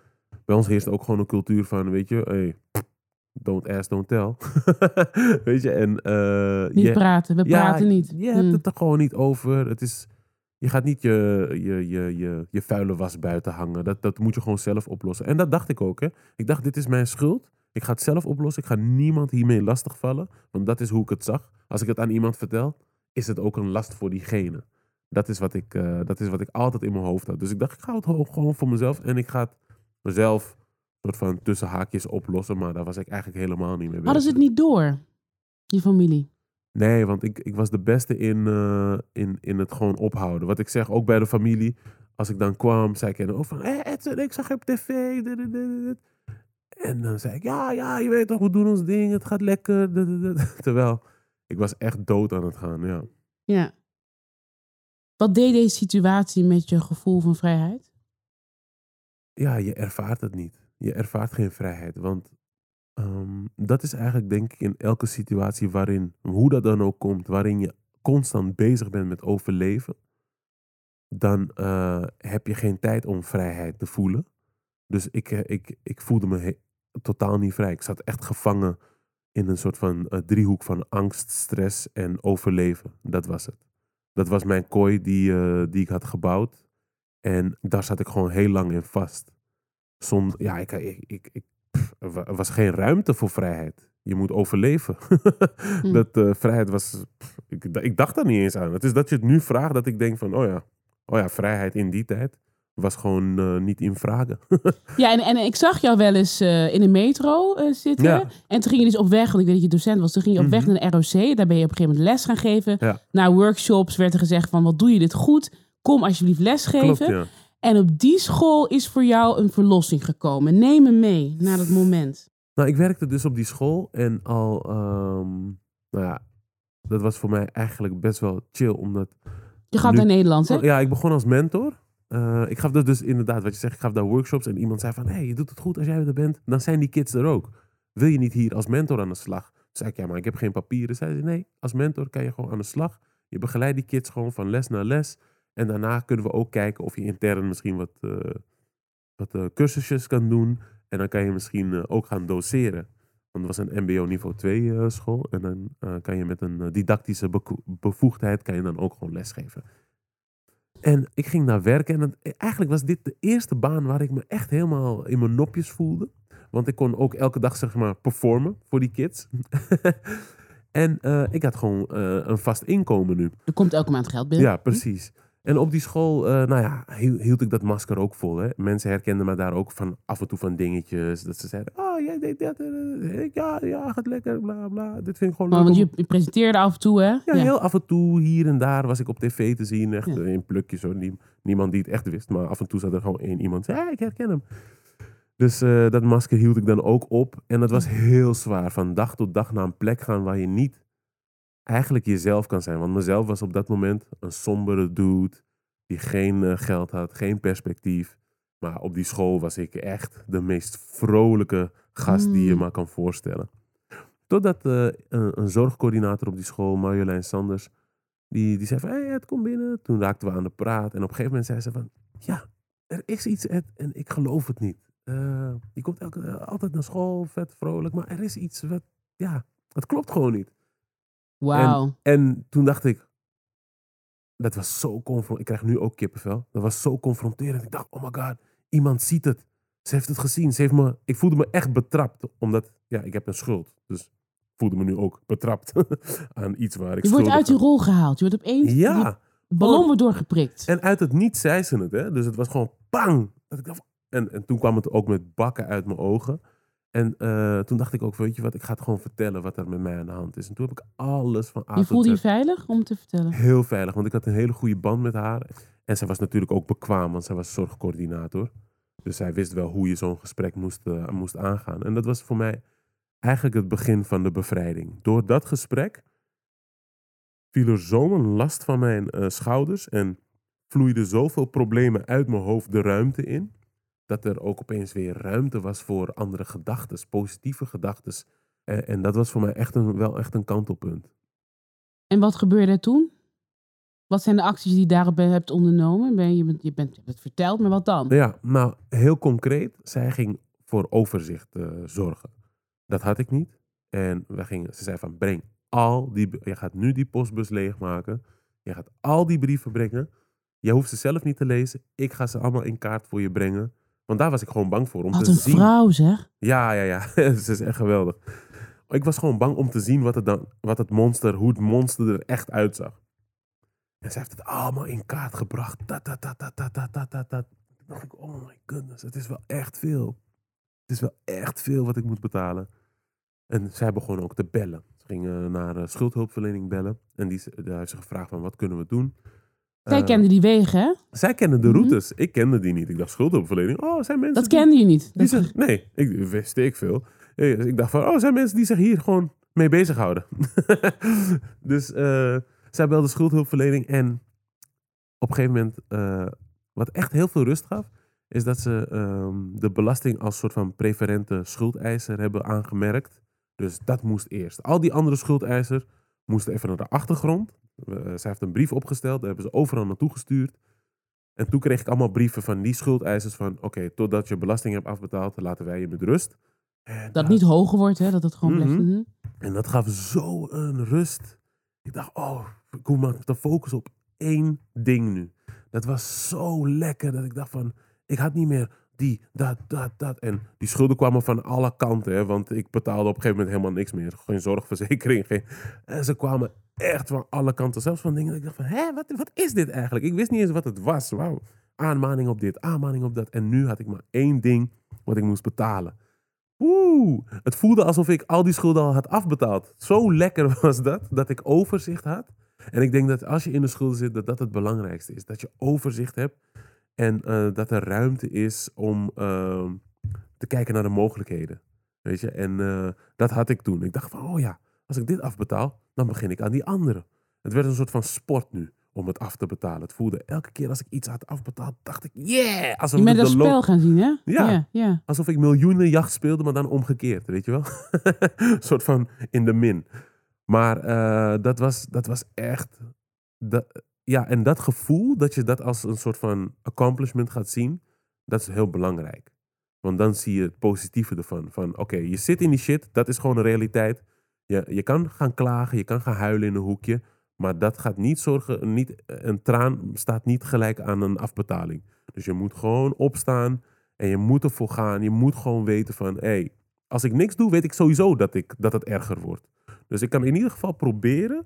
bij ons heerst ook gewoon een cultuur van, weet je, hey, don't ask, don't tell. weet je, en... eh, Niet je- praten, we praten niet. Je hebt Hmm. het er gewoon niet over. Het is, je gaat niet je, je, je, je, je vuile was buiten hangen. Dat, dat moet je gewoon zelf oplossen. En dat dacht ik ook. Hè. Ik dacht, dit is mijn schuld. Ik ga het zelf oplossen. Ik ga niemand hiermee lastigvallen. Want dat is hoe ik het zag. Als ik het aan iemand vertel, is het ook een last voor diegene. Dat is wat ik, eh, dat is wat ik altijd in mijn hoofd had. Dus ik dacht, ik ga het gewoon voor mezelf. En ik ga het mezelf soort van tussen haakjes oplossen. Maar daar was ik eigenlijk helemaal niet mee bezig. Hadden ze het niet door, je familie? Nee, want ik, ik was de beste in, eh, in, in het gewoon ophouden. Wat ik zeg, ook bij de familie. Als ik dan kwam, zei ik ook van... Edson, ik zag je op tv. dit, dit, dit, dit." En dan zei ik, ja, ja, je weet toch, we doen ons ding. Het gaat lekker. dit, dit, dit." Terwijl, ik was echt dood aan het gaan, ja. Ja. Wat deed deze situatie met je gevoel van vrijheid? Ja, je ervaart het niet. Je ervaart geen vrijheid. Want ehm, dat is eigenlijk, denk ik, in elke situatie waarin, hoe dat dan ook komt, waarin je constant bezig bent met overleven, dan eh, heb je geen tijd om vrijheid te voelen. Dus ik, eh, ik, ik voelde me totaal niet vrij. Ik zat echt gevangen in een soort van eh, driehoek van angst, stress en overleven. Dat was het. Dat was mijn kooi die, die ik had gebouwd. En daar zat ik gewoon heel lang in vast. Zonder, ja, ik, ik, ik, ik- pff, er wa- was geen ruimte voor vrijheid. Je moet overleven. Dat eh, vrijheid was. pff, ik, ik dacht daar niet eens aan. Het is dat je het nu vraagt dat ik denk van, oh ja, oh ja vrijheid in die tijd was gewoon eh, niet in vragen. Ja, en, en ik zag jou wel eens eh, in de metro zitten. Ja. En toen ging je dus op weg, want ik weet dat je docent was. Toen ging je op weg Mhm. naar de ROC. Daar ben je op een gegeven moment les gaan geven. Ja. Na workshops werd er gezegd van, wat doe je dit goed? Kom alsjeblieft lesgeven. Klopt, ja. En op die school is voor jou een verlossing gekomen. Neem me mee naar dat moment. Nou, ik werkte dus op die school en al, ehm, nou ja, dat was voor mij eigenlijk best wel chill, omdat Je gaat Nu- naar Nederland, hè? Ja, ik begon als mentor. eh, ik gaf dat dus inderdaad, wat je zegt, ik gaf daar workshops en iemand zei van, hé, hey, je doet het goed als jij er bent. Dan zijn die kids er ook. Wil je niet hier als mentor aan de slag? Toen zei ik, ja, maar ik heb geen papieren. Zei ze, nee, als mentor kan je gewoon aan de slag. Je begeleidt die kids gewoon van les naar les. En daarna kunnen we ook kijken of je intern misschien wat, eh, wat eh, cursusjes kan doen. En dan kan je misschien eh, ook gaan doseren. Want het was een mbo niveau 2 eh, school. En dan kan je met een didactische bevoegdheid kan je dan ook gewoon lesgeven. En ik ging daar werken. En het- eigenlijk was dit de eerste baan waar ik me echt helemaal in mijn nopjes voelde. Want ik kon ook elke dag zeg maar performen voor die kids. en ik had gewoon een vast inkomen nu. Er komt elke maand geld binnen. Ja, precies. En op die school, eh, nou ja, hiel- hield ik dat masker ook vol. Hè? Mensen herkenden me daar ook van af en toe van dingetjes. Dat ze zeiden, oh, jij deed dat. eh, ik, ja, ja, gaat lekker, bla, bla. Dit vind ik gewoon Maar, leuk. want je, presenteerde af en toe, hè? ja, heel af en toe, hier en daar, was ik op tv te zien. Echt Ja. eh, in plukjes hoor. Nie- niemand die het echt wist. Maar af en toe zat er gewoon één iemand. Ja, ik herken hem. Dus eh, dat masker hield ik dan ook op. En dat was heel zwaar. Van dag tot dag naar een plek gaan waar je niet eigenlijk jezelf kan zijn. Want mezelf was op dat moment een sombere dude. Die geen eh, geld had, geen perspectief. Maar op die school was ik echt de meest vrolijke gast die je Mm. maar kan voorstellen. Totdat eh, een, een zorgcoördinator op die school, Marjolein Sanders, die, die zei van, hey, het komt binnen. Toen raakten we aan de praat. En op een gegeven moment zei ze van, ja, er is iets Ed, en ik geloof het niet. Eh, je komt elke, altijd naar school, vet vrolijk, maar er is iets wat, ja, het klopt gewoon niet. Wauw. En toen dacht ik, dat was zo confronterend. Ik krijg nu ook kippenvel. Dat was zo confronterend. Ik dacht, oh my god, iemand ziet het. Ze heeft het gezien. Ze heeft me, ik voelde me echt betrapt. Omdat, ja, ik heb een schuld. Dus ik voelde me nu ook betrapt aan iets waar ik je wordt uit aan- rol gehaald. Je wordt opeens... Ja. Die ballon wordt doorgeprikt. En uit het niet zei ze het, hè. Dus het was gewoon pang. Dat ik dacht, en, en toen kwam het ook met bakken uit mijn ogen. En eh, toen dacht ik ook, weet je wat, ik ga het gewoon vertellen wat er met mij aan de hand is. En toen heb ik alles van A je voelde je veilig om te vertellen? Heel veilig, want ik had een hele goede band met haar. En zij was natuurlijk ook bekwaam, want zij was zorgcoördinator. Dus zij wist wel hoe je zo'n gesprek moest, eh, moest aangaan. En dat was voor mij eigenlijk het begin van de bevrijding. Door dat gesprek viel er zo'n last van mijn eh, schouders en vloeiden zoveel problemen uit mijn hoofd de ruimte in. Dat er ook opeens weer ruimte was voor andere gedachten, positieve gedachten. En, en dat was voor mij echt een, wel echt een kantelpunt. En wat gebeurde er toen? Wat zijn de acties die je daarop hebt ondernomen? Ben je, je, bent, je, bent, je hebt het verteld, maar wat dan? Ja, nou, heel concreet. Zij ging voor overzicht eh, zorgen. Dat had ik niet. En we gingen, ze zei van, breng al die... Je gaat nu die postbus leegmaken. Je gaat al die brieven brengen. Je hoeft ze zelf niet te lezen. Ik ga ze allemaal in kaart voor je brengen. Want daar was ik gewoon bang voor. Om wat te een zien. vrouw zeg. Ja, ja, ja. Ze is echt geweldig. Ik was gewoon bang om te zien wat het, dan, wat monster, hoe het monster er echt uitzag. En ze heeft het allemaal in kaart gebracht. Dat, dat, dat, dat, dat, dat, dat, dat. Toen dacht ik, oh my goodness, het is wel echt veel. Het is wel echt veel wat ik moet betalen. En zij begon ook te bellen. Ze gingen naar eh, schuldhulpverlening bellen. En die, daar heeft ze gevraagd van, wat kunnen we doen? Zij Eh, kende die wegen, hè? zij kenden de Mhm. routes. Ik kende die niet. Ik dacht, schuldhulpverlening. Oh, zijn mensen Dat die- kende je niet. die Dat- zich, nee, ik wist ik veel. Eh, dus Ik dacht van, oh, zijn mensen die zich hier gewoon mee bezighouden. dus eh, zij belde schuldhulpverlening en op een gegeven moment, eh, wat echt heel veel rust gaf, is dat ze ehm, de belasting als soort van preferente schuldeiser hebben aangemerkt. Dus dat moest eerst. Al die andere schuldeisers moesten even naar de achtergrond. Uh, zij heeft een brief opgesteld, daar hebben ze overal naartoe gestuurd. En toen kreeg ik allemaal brieven van die schuldeisers van... oké, totdat je belasting hebt afbetaald, laten wij je met rust. En Dat het niet hoger wordt, hè? Dat het gewoon blijft. Mhm. Mhm. En dat gaf zo een rust. Ik dacht, oh, ik hoef maar te focussen op één ding nu. Dat was zo lekker dat ik dacht van... Ik had niet meer die, dat, dat, dat. En die schulden kwamen van alle kanten. Hè, want ik betaalde op een gegeven moment helemaal niks meer. Geen zorgverzekering. Geen, en ze kwamen echt van alle kanten. Zelfs van dingen dat ik dacht van... Hé, wat, wat is dit eigenlijk? Ik wist niet eens wat het was. Wauw. Aanmaning op dit, aanmaning op dat. En nu had ik maar één ding wat ik moest betalen. Oeh, het voelde alsof ik al die schulden al had afbetaald. Zo lekker was dat, dat ik overzicht had. En ik denk dat als je in de schulden zit, dat dat het belangrijkste is. Dat je overzicht hebt en eh, dat er ruimte is om ehm, te kijken naar de mogelijkheden. Weet je, en eh, dat had ik toen. Ik dacht van, oh ja, als ik dit afbetaal, dan begin ik aan die andere. Het werd een soort van sport nu. om het af te betalen. Het voelde elke keer als ik iets had afbetaald, dacht ik, yeah! Alsof, Je bent lo- spel gaan zien, hè? Ja. ja. ja. alsof ik miljoenenjacht speelde, maar dan omgekeerd, weet je wel? Een soort van in de min. Maar eh, dat, was, dat was echt... Dat, ja, en dat gevoel, dat je dat als een soort van accomplishment gaat zien, dat is heel belangrijk. Want dan zie je het positieve ervan. Van oké, je zit in die shit, dat is gewoon een realiteit. Je, je kan gaan klagen, je kan gaan huilen in een hoekje. Maar dat gaat niet zorgen, niet, een traan staat niet gelijk aan een afbetaling. Dus je moet gewoon opstaan en je moet ervoor gaan. Je moet gewoon weten van, hé, hey, als ik niks doe, weet ik sowieso dat, ik, dat het erger wordt. Dus ik kan in ieder geval proberen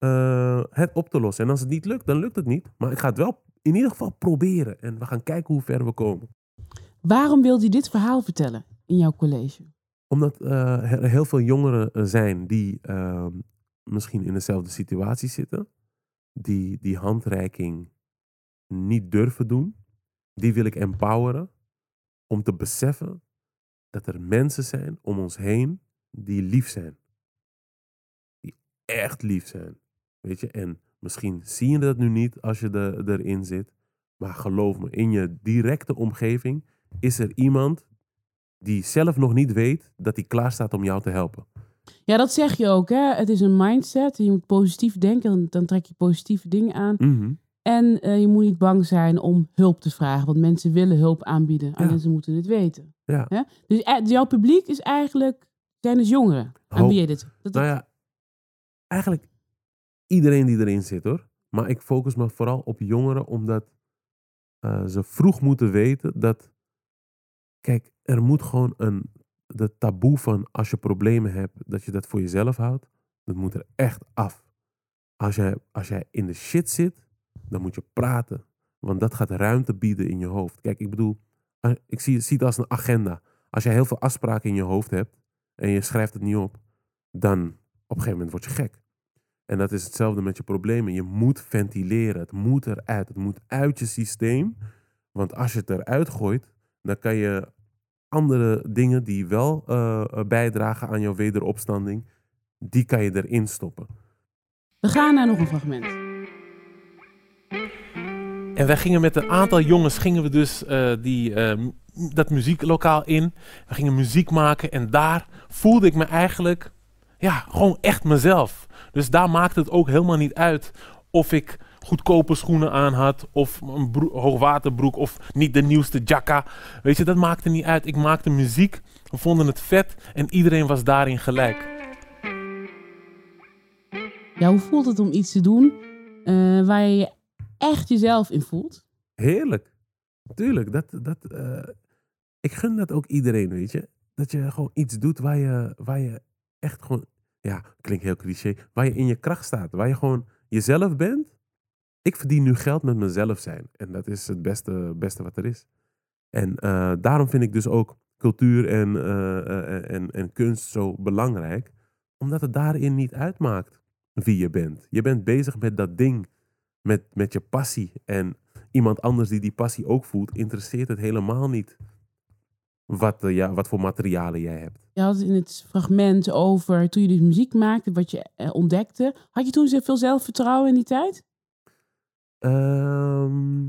eh, het op te lossen. En als het niet lukt, dan lukt het niet. Maar ik ga het wel in ieder geval proberen. En we gaan kijken hoe ver we komen. Waarom wilde je dit verhaal vertellen in jouw college? Omdat eh, er heel veel jongeren eh, zijn die ehm, misschien in dezelfde situatie zitten. Die die handreiking niet durven doen. Die wil ik empoweren om te beseffen dat er mensen zijn om ons heen die lief zijn. Die echt lief zijn. Weet je, en misschien zie je dat nu niet als je er, erin zit. Maar geloof me, in je directe omgeving is er iemand die zelf nog niet weet dat hij klaar staat om jou te helpen. Ja, dat zeg je ook, hè? Het is een mindset. Je moet positief denken, dan, dan trek je positieve dingen aan. En eh, je moet niet bang zijn om hulp te vragen, want mensen willen hulp aanbieden. Alleen ze moeten het weten. Ja. Dus eh, jouw publiek is eigenlijk, zijn dus jongeren aan wie je dit... Dat, Nou ja, eigenlijk iedereen die erin zit hoor. Maar ik focus me vooral op jongeren omdat eh, ze vroeg moeten weten dat. Kijk, er moet gewoon een. De taboe van als je problemen hebt, dat je dat voor jezelf houdt. Dat moet er echt af. Als jij, als jij in de shit zit, dan moet je praten. Want dat gaat ruimte bieden in je hoofd. Kijk, ik bedoel, eh, ik zie, zie het als een agenda. Als jij heel veel afspraken in je hoofd hebt en je schrijft het niet op, dan op een gegeven moment word je gek. En dat is hetzelfde met je problemen. Je moet ventileren. Het moet eruit. Het moet uit je systeem. Want als je het eruit gooit, dan kan je andere dingen die wel eh, eh, bijdragen aan jouw wederopstanding, die kan je erin stoppen. We gaan naar nog een fragment. En wij gingen met een aantal jongens, gingen we dus eh, die, dat muzieklokaal in. We gingen muziek maken en daar voelde ik me eigenlijk, ja, gewoon echt mezelf. Dus daar maakte het ook helemaal niet uit of ik goedkope schoenen aan had, of een broek, hoogwaterbroek, of niet de nieuwste jacka. Weet je, dat maakte niet uit. Ik maakte muziek, we vonden het vet en iedereen was daarin gelijk. Ja, hoe voelt het om iets te doen eh, waar je je echt jezelf in voelt? Heerlijk. Tuurlijk. Dat, dat, eh, ik gun dat ook iedereen, weet je. Dat je gewoon iets doet waar je, waar je echt gewoon... Ja, klinkt heel cliché. Waar je in je kracht staat. Waar je gewoon jezelf bent. Ik verdien nu geld met mezelf zijn. En dat is het beste, beste wat er is. En eh, daarom vind ik dus ook cultuur en, eh, eh, en, en kunst zo belangrijk. Omdat het daarin niet uitmaakt wie je bent. Je bent bezig met dat ding. Met, met je passie. En iemand anders die die passie ook voelt, interesseert het helemaal niet wat, eh, ja, wat voor materialen jij hebt. Je had het in het fragment over toen je dus muziek maakte, wat je eh, ontdekte. Had je toen veel zelfvertrouwen in die tijd? Ehm,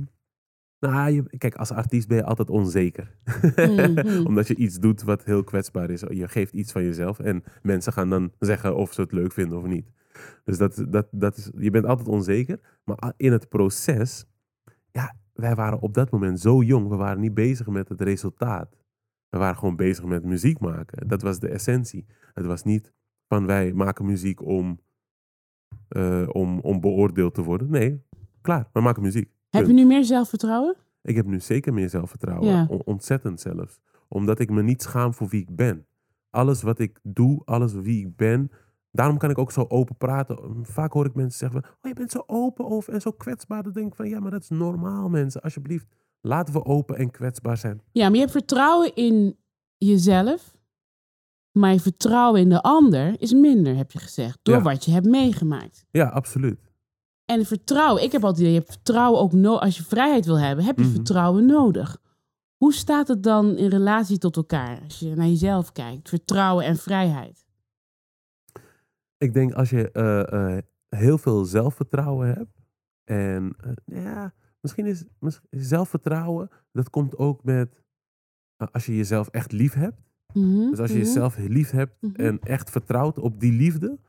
nou, je, kijk, als artiest ben je altijd onzeker. Mhm. Omdat je iets doet wat heel kwetsbaar is. Je geeft iets van jezelf en mensen gaan dan zeggen of ze het leuk vinden of niet. Dus dat, dat, dat is, je bent altijd onzeker. Maar in het proces, ja, wij waren op dat moment zo jong. We waren niet bezig met het resultaat. We waren gewoon bezig met muziek maken. Dat was de essentie. Het was niet van wij maken muziek om, eh, om, om beoordeeld te worden. Nee, klaar, we maken muziek. Heb je nu meer zelfvertrouwen? Ik heb nu zeker meer zelfvertrouwen. Ja. Ontzettend zelfs. Omdat ik me niet schaam voor wie ik ben. Alles wat ik doe, alles wie ik ben. Daarom kan ik ook zo open praten. Vaak hoor ik mensen zeggen van, oh je bent zo open over en zo kwetsbaar. Dan denk ik van, ja maar dat is normaal mensen. Alsjeblieft, laten we open en kwetsbaar zijn. Ja, maar je hebt vertrouwen in jezelf. Maar je vertrouwen in de ander is minder, heb je gezegd. Door Ja. wat je hebt meegemaakt. Ja, absoluut. En vertrouwen, ik heb altijd idee, je hebt vertrouwen ook nodig. Als je vrijheid wil hebben, heb je Mhm. vertrouwen nodig. Hoe staat het dan in relatie tot elkaar? Als je naar jezelf kijkt, vertrouwen en vrijheid. Ik denk als je eh, eh, heel veel zelfvertrouwen hebt, En eh, ja, misschien is misschien zelfvertrouwen, dat komt ook met als je jezelf echt lief hebt. Mhm, Dus als je mhm. jezelf lief hebt Mhm. en echt vertrouwt op die liefde,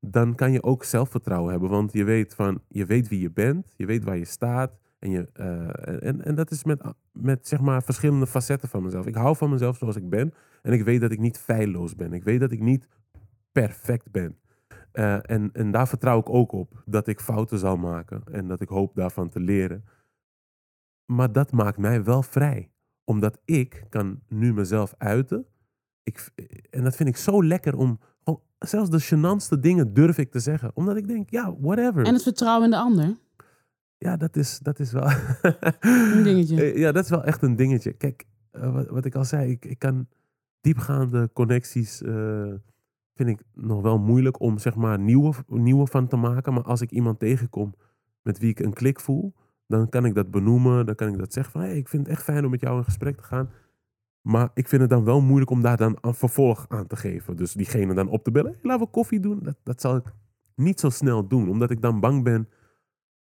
dan kan je ook zelfvertrouwen hebben. Want je weet, van, je weet wie je bent, je weet waar je staat. En, je, eh, en, en dat is met, met zeg maar verschillende facetten van mezelf. Ik hou van mezelf zoals ik ben. En ik weet dat ik niet feilloos ben. Ik weet dat ik niet perfect ben. Eh, en, en daar vertrouw ik ook op. Dat ik fouten zal maken. En dat ik hoop daarvan te leren. Maar dat maakt mij wel vrij. Omdat ik kan nu mezelf uiten. Ik, en dat vind ik zo lekker om... gewoon- zelfs de gênantste dingen durf ik te zeggen. Omdat ik denk, ja, whatever. En het vertrouwen in de ander. Ja, dat is, dat is wel... Een dingetje. Eh, Ja, dat is wel echt een dingetje. Kijk, eh, wat, wat ik al zei, ik, ik kan diepgaande connecties... eh, vind ik nog wel moeilijk om zeg maar nieuwe, nieuwe van te maken. Maar als ik iemand tegenkom met wie ik een klik voel... dan kan ik dat benoemen. Dan kan ik dat zeggen van... Hey, ik vind het echt fijn om met jou in gesprek te gaan. Maar ik vind het dan wel moeilijk om daar dan een vervolg aan te geven. Dus diegene dan op te bellen. Hey, laten we koffie doen. Dat, dat zal ik niet zo snel doen. Omdat ik dan bang ben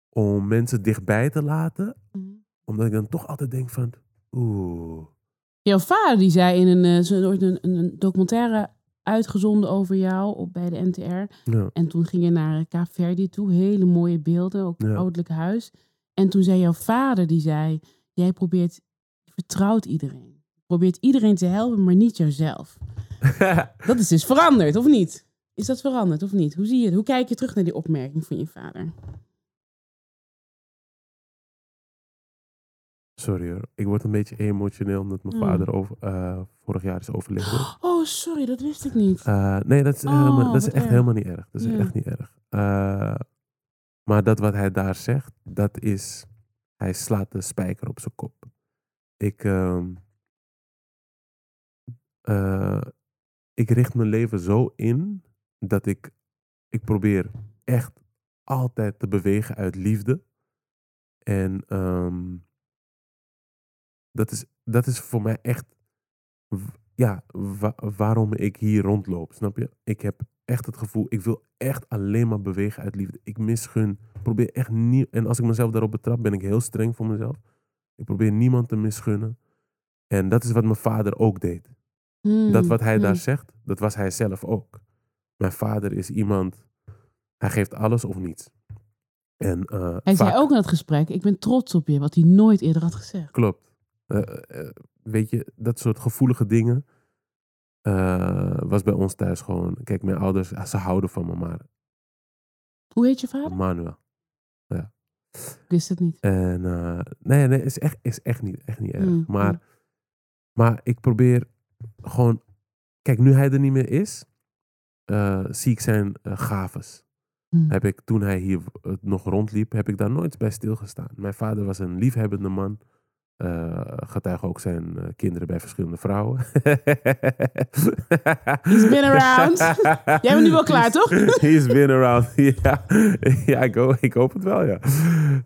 om mensen dichtbij te laten. Mhm. Omdat ik dan toch altijd denk van... Oeh... Jouw vader die zei in een, eh, een, een documentaire uitgezonden over jou op, bij de NTR. Ja. En toen ging je naar Kaap Verde toe. Hele mooie beelden, ook het Ja. ouderlijk huis. En toen zei jouw vader, die zei... Jij probeert, je vertrouwt iedereen. Je probeert iedereen te helpen, maar niet jouzelf. Dat is dus veranderd, of niet? Is dat veranderd, of niet? Hoe zie je het? Hoe kijk je terug naar die opmerking van je vader? Sorry hoor. Ik word een beetje emotioneel omdat mijn Hmm. vader over, eh, vorig jaar is overleden. Oh, sorry, dat wist ik niet. Eh, nee, dat is, Oh, helemaal, dat is echt erg. helemaal niet erg. Dat is Ja. echt niet erg. Eh, maar dat wat hij daar zegt, dat is... Hij slaat de spijker op zijn kop. Ik... ehm, eh, ik richt mijn leven zo in dat ik... Ik probeer echt altijd te bewegen uit liefde. En ehm, dat, is, dat is voor mij echt ja, wa- waarom ik hier rondloop. Snap je? Ik heb echt het gevoel, ik wil echt alleen maar bewegen uit liefde. Ik misgun, probeer echt niet. En als ik mezelf daarop betrap, ben ik heel streng voor mezelf. Ik probeer niemand te misgunnen. En dat is wat mijn vader ook deed. Hmm, Dat wat hij hmm. daar zegt, dat was hij zelf ook. Mijn vader is iemand, hij geeft alles of niets. En, eh, Hij zei ook in dat gesprek, ik ben trots op je, wat hij nooit eerder had gezegd. Klopt. Eh, eh, weet je, dat soort gevoelige dingen eh, was bij ons thuis gewoon. Kijk, mijn ouders, ah, ze houden van me, maar Hoe heet je vader? Manuel. Ik wist het niet. En nee, nee, is echt, is echt niet, echt niet erg. Mm, maar, mm. maar ik probeer gewoon. Kijk, nu hij er niet meer is, zie ik zijn gaves. Hmm. Heb ik toen hij hier nog rondliep, heb ik daar nooit bij stilgestaan. Mijn vader was een liefhebbende man. Eh getuigen ook zijn eh, kinderen bij verschillende vrouwen. He's been around. Jij bent nu wel klaar, toch? He's been around. ja, ja ik, hoop, ik hoop het wel, ja.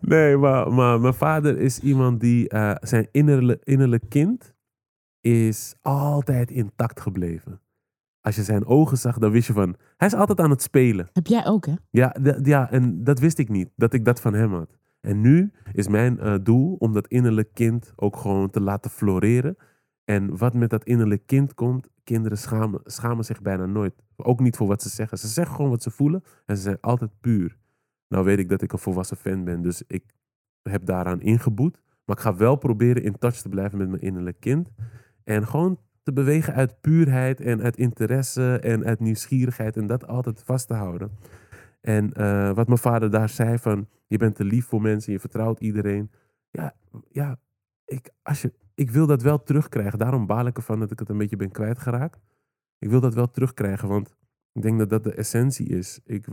Nee, maar, maar mijn vader is iemand die eh, zijn innerlijk, innerlijk kind is altijd intact gebleven. Als je zijn ogen zag, dan wist je van... Hij is altijd aan het spelen. Heb jij ook, hè? Ja, ja, en dat wist ik niet, dat ik dat van hem had. En nu is mijn eh, doel om dat innerlijk kind ook gewoon te laten floreren. En wat met dat innerlijk kind komt, kinderen schamen, schamen zich bijna nooit. Ook niet voor wat ze zeggen. Ze zeggen gewoon wat ze voelen en ze zijn altijd puur. Nou weet ik dat ik een volwassen fan ben, dus ik heb daaraan ingeboet. Maar ik ga wel proberen in touch te blijven met mijn innerlijk kind. En gewoon te bewegen uit puurheid en uit interesse en uit nieuwsgierigheid en dat altijd vast te houden. En eh, wat mijn vader daar zei van, je bent te lief voor mensen, je vertrouwt iedereen. Ja, ja ik, als je, ik wil dat wel terugkrijgen. Daarom baal ik ervan dat ik het een beetje ben kwijtgeraakt. Ik wil dat wel terugkrijgen, want ik denk dat dat de essentie is. Ik,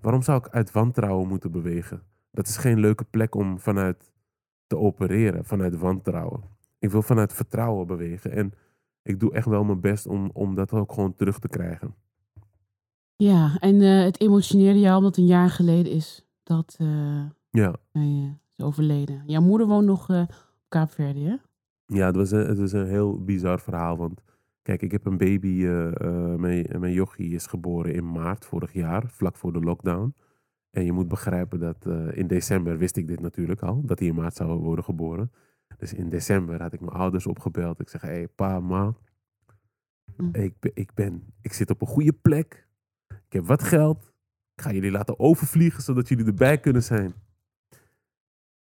waarom zou ik uit wantrouwen moeten bewegen? Dat is geen leuke plek om vanuit te opereren, vanuit wantrouwen. Ik wil vanuit vertrouwen bewegen. En ik doe echt wel mijn best om, om dat ook gewoon terug te krijgen. Ja, en eh, het emotioneerde jou omdat het een jaar geleden is dat eh, Ja. eh, is overleden. Jouw moeder woont nog eh, op Kaapverde, hè? Ja, het was, een, het was een heel bizar verhaal. Want kijk, ik heb een baby. mijn, mijn jochie is geboren in maart vorig jaar, vlak voor de lockdown. En je moet begrijpen dat in december wist ik dit natuurlijk al, dat hij in maart zou worden geboren. Dus in december had ik mijn ouders opgebeld. Ik zeg, hé hey, pa, ma, Mm. ik, ben, ik, ben, ik zit op een goede plek. Ik heb wat geld. Ga jullie laten overvliegen, zodat jullie erbij kunnen zijn.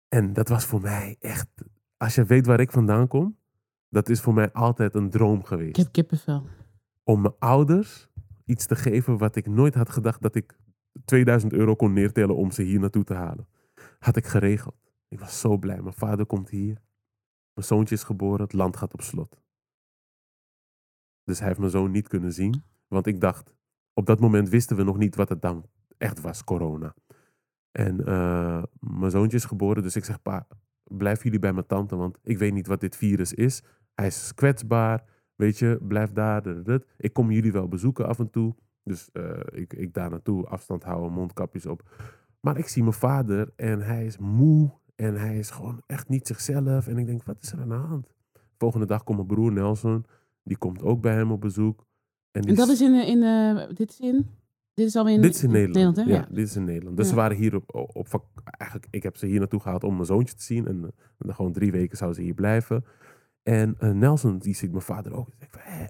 En dat was voor mij echt, als je weet waar ik vandaan kom, dat is voor mij altijd een droom geweest Ik heb kippenvel. om mijn ouders iets te geven wat ik nooit had gedacht dat ik 2000 euro kon neertellen om ze hier naartoe te halen. Had ik geregeld. Ik was zo blij. Mijn vader komt hier. Mijn zoontje is geboren. Het land gaat op slot. Dus hij heeft mijn zoon niet kunnen zien. Want ik dacht, op dat moment wisten we nog niet wat het dan echt was, corona. En eh, mijn zoontje is geboren. Dus ik zeg, pa, blijf jullie bij mijn tante. Want ik weet niet wat dit virus is. Hij is kwetsbaar. Weet je, blijf daar. Ik kom jullie wel bezoeken af en toe. Dus eh, ik, ik daar naartoe, afstand houden, mondkapjes op. Maar ik zie mijn vader en hij is moe. En hij is gewoon echt niet zichzelf. En ik denk, wat is er aan de hand? Volgende dag komt mijn broer Nelson. Die komt ook bij hem op bezoek. En, dat is in, in dit is in, dit is alweer in, dit is in Nederland. hè? ja, dit is in Nederland. Dus Ja. ze waren hier op, op vak. Eigenlijk, ik heb ze hier naartoe gehaald om mijn zoontje te zien. En, dan gewoon drie weken zouden ze hier blijven. En eh, Nelson, die ziet mijn vader ook. Ik zeg, "Hé."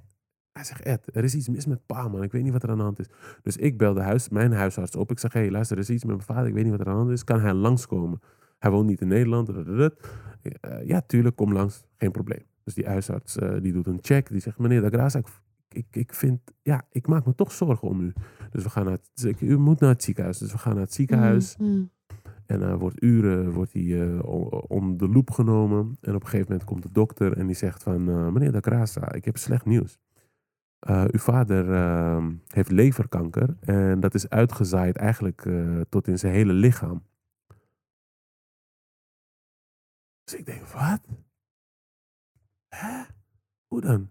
Hij zegt, Ed, er is iets mis met pa, man. Ik weet niet wat er aan de hand is. Dus ik bel de huis, mijn huisarts op. Ik zeg, hé, hey, luister, er is iets met mijn vader. Ik weet niet wat er aan de hand is. Kan hij langskomen? Hij woont niet in Nederland. Eh, ja, tuurlijk, kom langs. Geen probleem. Dus die huisarts, eh, die doet een check. Die zegt, meneer de Graza, ik, ik, ik vind, ja, ik maak me toch zorgen om u. Dus we gaan naar het, ik- u moet naar het ziekenhuis. Dus we gaan naar het ziekenhuis. Mm, mm. En hij wordt uren wordt hij, eh, o- onder de loep genomen. En op een gegeven moment komt de dokter en die zegt van... eh, meneer da ik heb slecht nieuws. Eh, uw vader eh, heeft leverkanker. En dat is uitgezaaid eigenlijk eh, tot in zijn hele lichaam. Dus ik denk, wat? Hè? Hoe dan?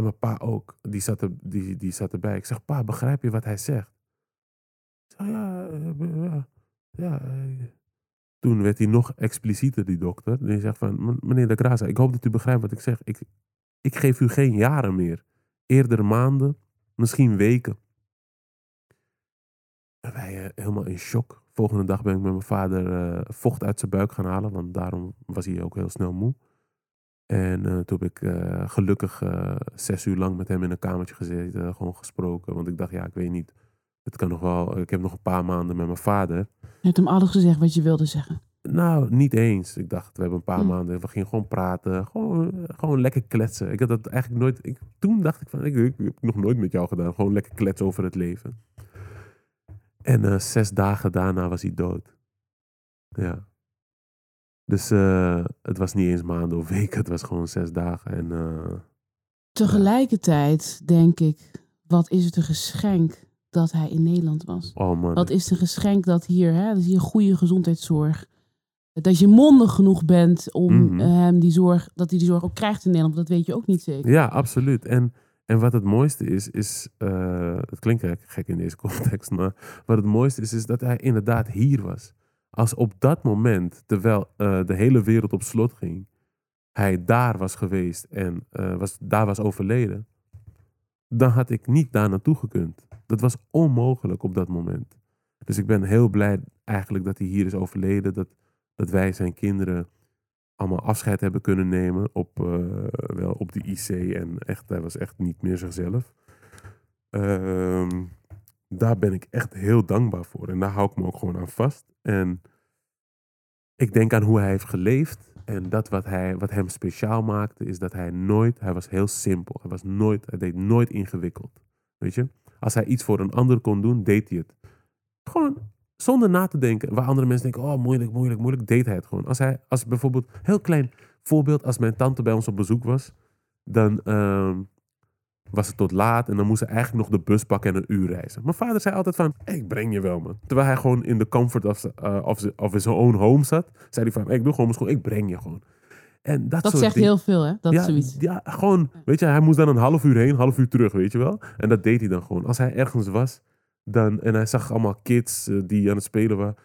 En mijn pa ook. Die zat, er, die, die zat erbij. Ik zeg, pa, begrijp je wat hij zegt? Eh, ja, ja. eh. Toen werd hij nog explicieter, die dokter. Die zegt van, "M- meneer de Graza, ik hoop dat u begrijpt wat ik zeg. Ik, ik geef u geen jaren meer. Eerder maanden, misschien weken. En wij eh, helemaal in shock. Volgende dag ben ik met mijn vader vocht uit zijn buik gaan halen. Want daarom was hij ook heel snel moe. En eh, toen heb ik eh, gelukkig eh, zes uur lang met hem in een kamertje gezeten. gewoon gesproken. Want ik dacht, ja, ik weet niet. Het kan nog wel. Ik heb nog een paar maanden met mijn vader. Je hebt hem alles gezegd wat je wilde zeggen. Nou, niet eens. Ik dacht, we hebben een paar Hm. maanden. We gingen gewoon praten. Gewoon, gewoon lekker kletsen. Ik had dat eigenlijk nooit. Ik, toen dacht ik van, ik, ik heb nog nooit met jou gedaan. Gewoon lekker kletsen over het leven. En zes dagen daarna was hij dood. Ja. Dus eh, het was niet eens maanden of weken. Het was gewoon zes dagen. En eh, Tegelijkertijd denk ik, wat is het een geschenk dat hij in Nederland was. oh man. Wat is het een geschenk dat hier, hè, dat is hier goede gezondheidszorg. Dat je mondig genoeg bent om Mhm. eh, hem die zorg, dat hij die zorg ook krijgt in Nederland. Dat weet je ook niet zeker. Ja, absoluut. En, en wat het mooiste is, is het klinkt gek in deze context, maar wat het mooiste is, is dat hij inderdaad hier was. Als op dat moment, terwijl eh, de hele wereld op slot ging, hij daar was geweest en eh, was, daar was overleden, dan had ik niet daar naartoe gekund. Dat was onmogelijk op dat moment. Dus ik ben heel blij eigenlijk dat hij hier is overleden, dat, dat wij zijn kinderen allemaal afscheid hebben kunnen nemen op, eh, wel op de IC. En echt, hij was echt niet meer zichzelf. Ehm, daar ben ik echt heel dankbaar voor. En daar hou ik me ook gewoon aan vast. En ik denk aan hoe hij heeft geleefd. En dat wat, hij, wat hem speciaal maakte, is dat hij nooit, hij was heel simpel. Hij, was nooit, hij deed nooit ingewikkeld. Weet je? Als hij iets voor een ander kon doen, deed hij het. Gewoon zonder na te denken. Waar andere mensen denken, oh moeilijk, moeilijk, moeilijk, deed hij het gewoon. Als hij, als bijvoorbeeld, heel klein voorbeeld, als mijn tante bij ons op bezoek was, dan ehm, was het tot laat en dan moest hij eigenlijk nog de bus pakken en een uur reizen. Mijn vader zei altijd van, "Hey, ik breng je wel man. Terwijl hij gewoon in de comfort of, uh, of, of in zijn own home zat, zei hij van, "Hey, ik doe gewoon school, ik breng je gewoon. En dat, zegt heel veel, hè? Dat ja, zoiets. Ja, gewoon, weet je, hij moest dan een half uur heen, half uur terug, weet je wel. En dat deed hij dan gewoon. Als hij ergens was dan, en hij zag allemaal kids eh, die aan het spelen waren,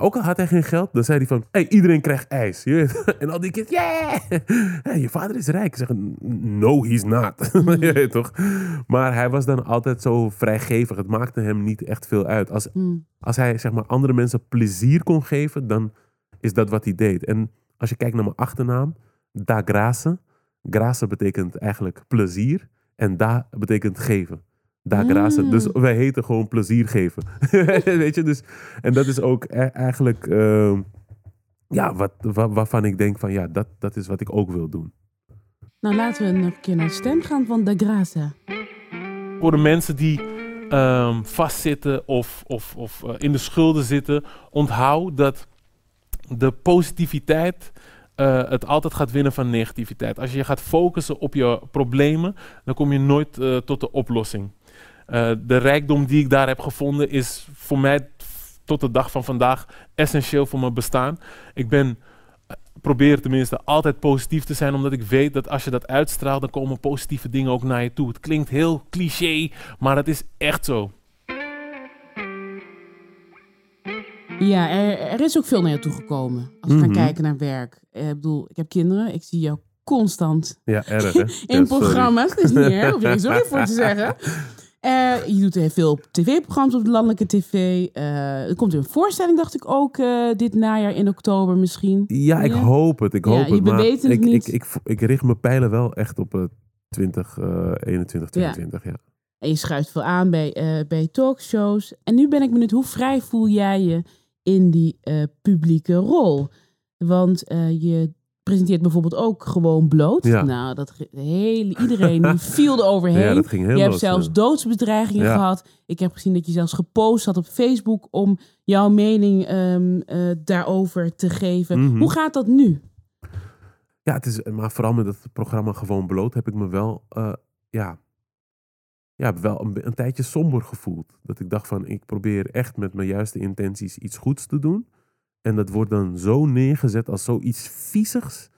Ook al had hij geen geld, dan zei hij van... Hey, iedereen krijgt ijs. Je. En al die kids, yeah! Hey, je vader is rijk. Zeggen, no, he's not. Je weet toch? Maar hij was dan altijd zo vrijgevig. Het maakte hem niet echt veel uit. Als, Hmm. als hij zeg maar, andere mensen plezier kon geven, dan is dat wat hij deed. En als je kijkt naar mijn achternaam, Da Grace. Grace betekent eigenlijk plezier. En Da betekent geven. Da. Mm. Dus wij heten gewoon plezier geven. Weet je, dus... En dat is ook e- eigenlijk... ehm, ja, wat, wa- waarvan ik denk van ja, dat, dat is wat ik ook wil doen. Nou, laten we nog een keer naar stem gaan van De Graça. Voor de mensen die ehm, vastzitten of, of, of eh, in de schulden zitten, onthoud dat de positiviteit eh, het altijd gaat winnen van negativiteit. Als je je gaat focussen op je problemen, dan kom je nooit eh, tot de oplossing. Eh, de rijkdom die ik daar heb gevonden is voor mij tot de dag van vandaag essentieel voor mijn bestaan. Ik ben, eh, probeer tenminste altijd positief te zijn, omdat ik weet dat als je dat uitstraalt, dan komen positieve dingen ook naar je toe. Het klinkt heel cliché, maar het is echt zo. Ja, er, er is ook veel naar je toe gekomen. Als we Mhm. gaan kijken naar werk. Eh, Ik bedoel, ik heb kinderen. Ik zie jou constant Ja, erg hè? in Ja, programma's. Dat is niet erg, hoef je sorry voor te zeggen. Eh, je doet heel veel tv-programma's op de landelijke tv. Eh, er komt een voorstelling, dacht ik ook, eh, dit najaar in oktober misschien. Ja, ik Ja. hoop het. Ik Ja, hoop je- het. Maar het ik, niet. Ik, ik, ik, richt mijn pijlen wel echt op eh 20, eh 21, 22. Ja. En je schuift veel aan bij, bij talkshows. En nu ben ik benieuwd, hoe vrij voel jij je in die publieke rol? Want je presenteert bijvoorbeeld ook gewoon bloot. Ja. Nou, dat hele, iedereen die viel er overheen. Ja, dat ging heel je hebt zelfs doodsbedreigingen Ja. gehad. Ik heb gezien dat je zelfs gepost had op Facebook om jouw mening ehm, eh, daarover te geven. Mhm. Hoe gaat dat nu? Ja, het is, maar vooral met het programma Gewoon Bloot heb ik me wel, eh, ja, ja, wel een, een tijdje somber gevoeld. Dat ik dacht van, ik probeer echt met mijn juiste intenties iets goeds te doen. En dat wordt dan zo neergezet als zoiets viesigs.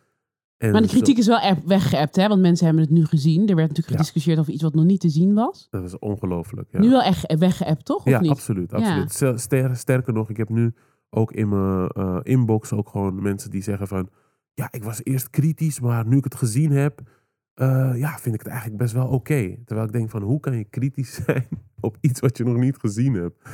En Maar de zo- kritiek is wel app- weggeëpt, hè? want mensen hebben het nu gezien. Er werd natuurlijk Ja. gediscussieerd over iets wat nog niet te zien was. dat is ongelooflijk. Ja. Nu wel echt weggeëpt, toch? Of Ja, niet? absoluut. Absoluut. Ster- ster- sterker nog, ik heb nu ook in mijn eh, inbox ook gewoon mensen die zeggen van... Ja, ik was eerst kritisch, maar nu ik het gezien heb, eh, ja, vind ik het eigenlijk best wel oké. Terwijl ik denk van, hoe kan je kritisch zijn op iets wat je nog niet gezien hebt?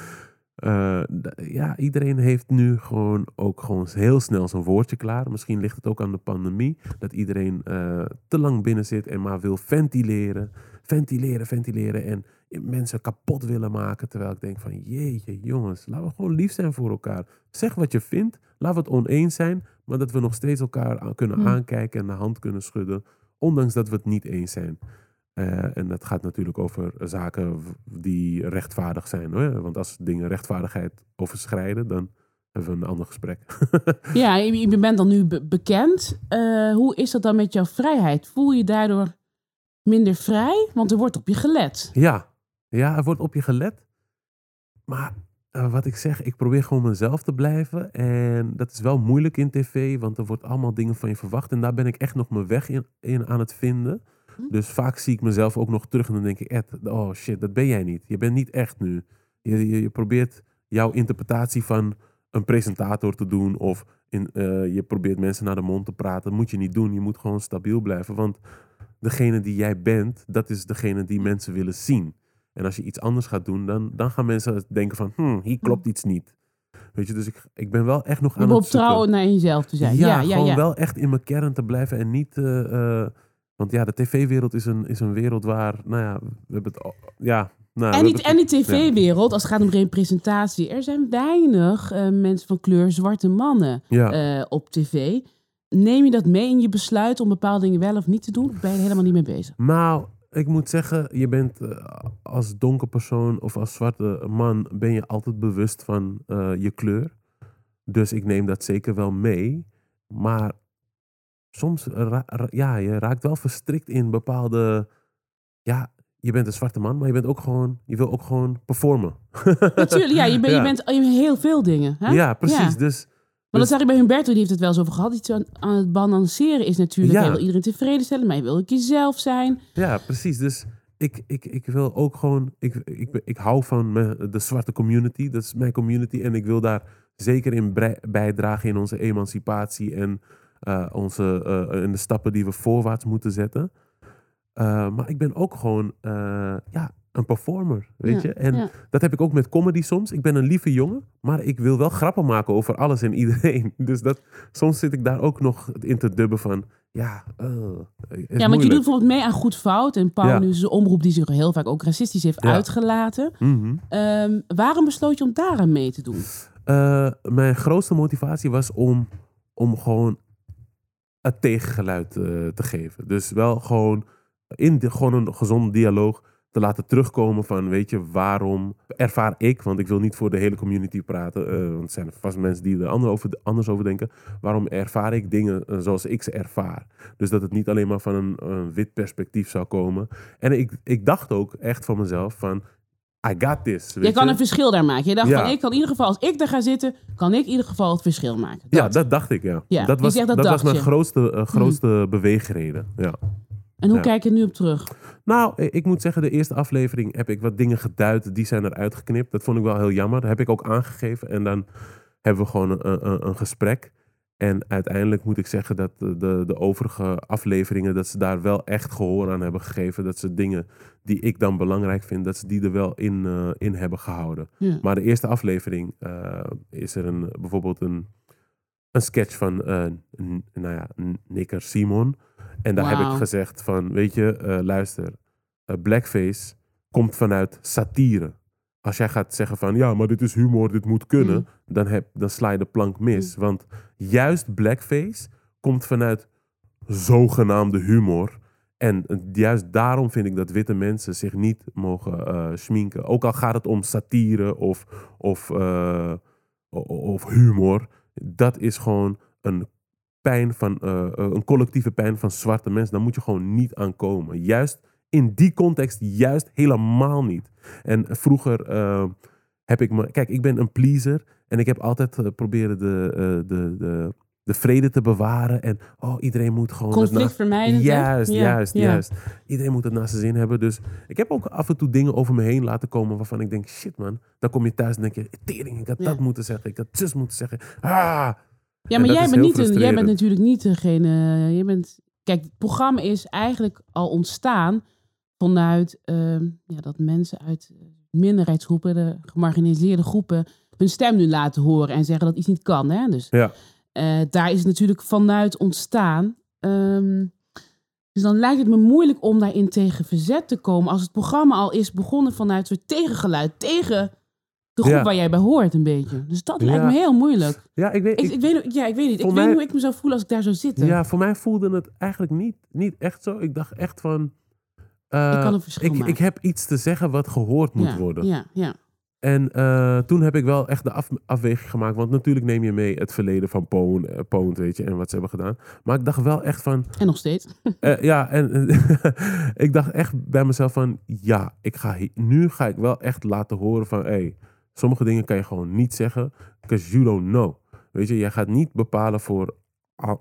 Eh, ja, iedereen heeft nu gewoon ook gewoon heel snel zijn woordje klaar. Misschien ligt het ook aan de pandemie. Dat iedereen eh, te lang binnen zit en maar wil ventileren. Ventileren, ventileren. En mensen kapot willen maken. Terwijl ik denk van, jeetje jongens, laten we gewoon lief zijn voor elkaar. Zeg wat je vindt. Laten we het oneens zijn. Maar dat we nog steeds elkaar kunnen Hmm. aankijken en de hand kunnen schudden. Ondanks dat we het niet eens zijn. Eh, en dat gaat natuurlijk over zaken die rechtvaardig zijn. Hoor. Want als dingen rechtvaardigheid overschrijden, dan hebben we een ander gesprek. Ja, je, bent dan nu be- bekend. Eh, hoe is dat dan met jouw vrijheid? Voel je je daardoor minder vrij? Want er wordt op je gelet. ja. ja, er wordt op je gelet. Maar eh, wat ik zeg, ik probeer gewoon mezelf te blijven. En dat is wel moeilijk in tv, want er wordt allemaal dingen van je verwacht. En daar ben ik echt nog mijn weg in, in aan het vinden. Dus vaak zie ik mezelf ook nog terug en dan denk ik, Ed, oh shit, dat ben jij niet. Je bent niet echt nu. Je, je, je probeert jouw interpretatie van een presentator te doen of in, eh, je probeert mensen naar de mond te praten. Dat moet je niet doen. Je moet gewoon stabiel blijven, want degene die jij bent, dat is degene die mensen willen zien. En als je iets anders gaat doen, dan, dan gaan mensen denken van, hmm, hier klopt iets niet. Weet je, dus ik, ik ben wel echt nog aan het zoeken. trouw naar jezelf te zijn. Ja, Ja, ja, gewoon ja. wel echt in mijn kern te blijven en niet... eh, want ja, de tv-wereld is een, is een wereld waar, nou ja, we hebben het... al- Ja, nou, En die, en die tv-wereld, als het gaat om representatie. Er zijn weinig eh, mensen van kleur, zwarte mannen Ja, eh, op tv. Neem je dat mee in je besluit om bepaalde dingen wel of niet te doen? Of ben je er helemaal niet mee bezig? Nou, ik moet zeggen, je bent eh, als donker persoon of als zwarte man ben je altijd bewust van je kleur. Dus ik neem dat zeker wel mee. Maar soms, ra- ra- ja, je raakt wel verstrikt in bepaalde, ja, je bent een zwarte man, maar je bent ook gewoon, je wil ook gewoon performen. Natuurlijk, ja, je, ben, je bent in heel veel dingen. Hè? Ja, precies. Ja. Dus Maar dat Dus- zag ik bij Humberto, die heeft het wel eens over gehad. Iets aan, aan het balanceren is natuurlijk, Ja. je wil iedereen tevreden stellen, maar je wil ook jezelf zijn. Ja, precies. Dus ik, ik, ik wil ook gewoon, ik, ik, ik, hou van me- de zwarte community. Dat is mijn community. En ik wil daar zeker in bijdragen in onze emancipatie en eh, onze, eh, in de stappen die we voorwaarts moeten zetten. Eh, maar ik ben ook gewoon ja, een performer, weet Ja, je. En ja. dat heb ik ook met comedy soms. Ik ben een lieve jongen, maar ik wil wel grappen maken over alles en iedereen. Dus dat, soms zit ik daar ook nog in te dubben van, ja, Ja, want je doet bijvoorbeeld mee aan Goed Fout. En Pauw Ja. nu is een omroep die zich heel vaak ook racistisch heeft uitgelaten. Mhm. Ehm, waarom besloot je om daaraan mee te doen? Mijn grootste motivatie was om, om gewoon het tegengeluid eh, te geven. Dus wel gewoon in de, gewoon een gezonde dialoog te laten terugkomen van, weet je, waarom ervaar ik, want ik wil niet voor de hele community praten, eh, want er zijn vast mensen die er ander over, anders over denken, waarom ervaar ik dingen eh, zoals ik ze ervaar. Dus dat het niet alleen maar van een, een wit perspectief zou komen. En ik, ik dacht ook echt van mezelf van, I got this. weet Je kan je. een verschil daar maken. Je dacht Ja. van, ik kan in ieder geval, als ik daar ga zitten, kan ik in ieder geval het verschil maken. Ja, Dat. dacht ik, ja. Ja, dat was, dat dat was mijn grootste, eh, grootste beweegreden. Ja. En hoe Ja. kijk je nu op terug? Nou, eh, ik moet zeggen, de eerste aflevering heb ik wat dingen geduid. Die zijn eruit geknipt. Dat vond ik wel heel jammer. Dat heb ik ook aangegeven. En dan hebben we gewoon een, een, een gesprek. En uiteindelijk moet ik zeggen dat de, de, de overige afleveringen... dat ze daar wel echt gehoor aan hebben gegeven. Dat ze dingen die ik dan belangrijk vind... dat ze die er wel in, eh, in hebben gehouden. Ja. Maar de eerste aflevering eh, is er een, bijvoorbeeld een, een sketch van n- nou ja, N- Nicker Simon. En daar heb ik gezegd van, weet je, luister, blackface komt vanuit satire. Als jij gaat zeggen van, ja, maar dit is humor, dit moet kunnen, Mm. dan, heb, dan sla je de plank mis. Want juist blackface komt vanuit zogenaamde humor. En juist daarom vind ik dat witte mensen zich niet mogen eh schminken. Ook al gaat het om satire of, of, eh, of humor. Dat is gewoon een pijn van, eh, een collectieve pijn van zwarte mensen. Daar moet je gewoon niet aan komen. Juist in die context, juist helemaal niet. En vroeger eh, heb ik me. Kijk, ik ben een pleaser. En ik heb altijd eh, proberen de, eh, de, de, de vrede te bewaren. En oh, iedereen moet gewoon. Conflict vermijdend. hè? Juist, Ja, juist, ja. juist. Iedereen moet het naar zijn zin hebben. Dus ik heb ook af en toe dingen over me heen laten komen waarvan ik denk, shit man. Dan kom je thuis en denk je, tering, ik had Ja. dat moeten zeggen. Ik had zus moeten zeggen. Ah, Ja, maar jij bent, niet een, jij bent natuurlijk niet degene. Je bent, kijk, het programma is eigenlijk al ontstaan vanuit ehm, ja, dat mensen uit minderheidsgroepen, de gemarginaliseerde groepen, hun stem nu laten horen en zeggen dat iets niet kan. Hè? Dus Ja. eh, daar is het natuurlijk vanuit ontstaan. Ehm, dus dan lijkt het me moeilijk om daarin tegen verzet te komen als het programma al is begonnen vanuit soort tegengeluid tegen de groep Ja. waar jij bij hoort een beetje. Dus dat lijkt me heel moeilijk. Ja, ik weet, Ik, ik- ik, weet, ja, ik weet niet. Ik weet niet hoe ik me zou voelen als ik daar zou zitten. ja, voor mij voelde het eigenlijk niet, niet echt zo. Ik dacht echt van... eh, Ik kan een verschil ik, maken. ik heb iets te zeggen wat gehoord moet ja, worden. Ja, ja. En eh, toen heb ik wel echt de af, afweging gemaakt. Want natuurlijk neem je mee het verleden van Poon, eh, Poont, weet je, en wat ze hebben gedaan. Maar ik dacht wel echt van, En nog steeds. ja, en ik dacht echt bij mezelf van, ja, ik ga nu ga ik wel echt laten horen van, hey, sommige dingen kan je gewoon niet zeggen, because you don't know. Weet je, jij gaat niet bepalen voor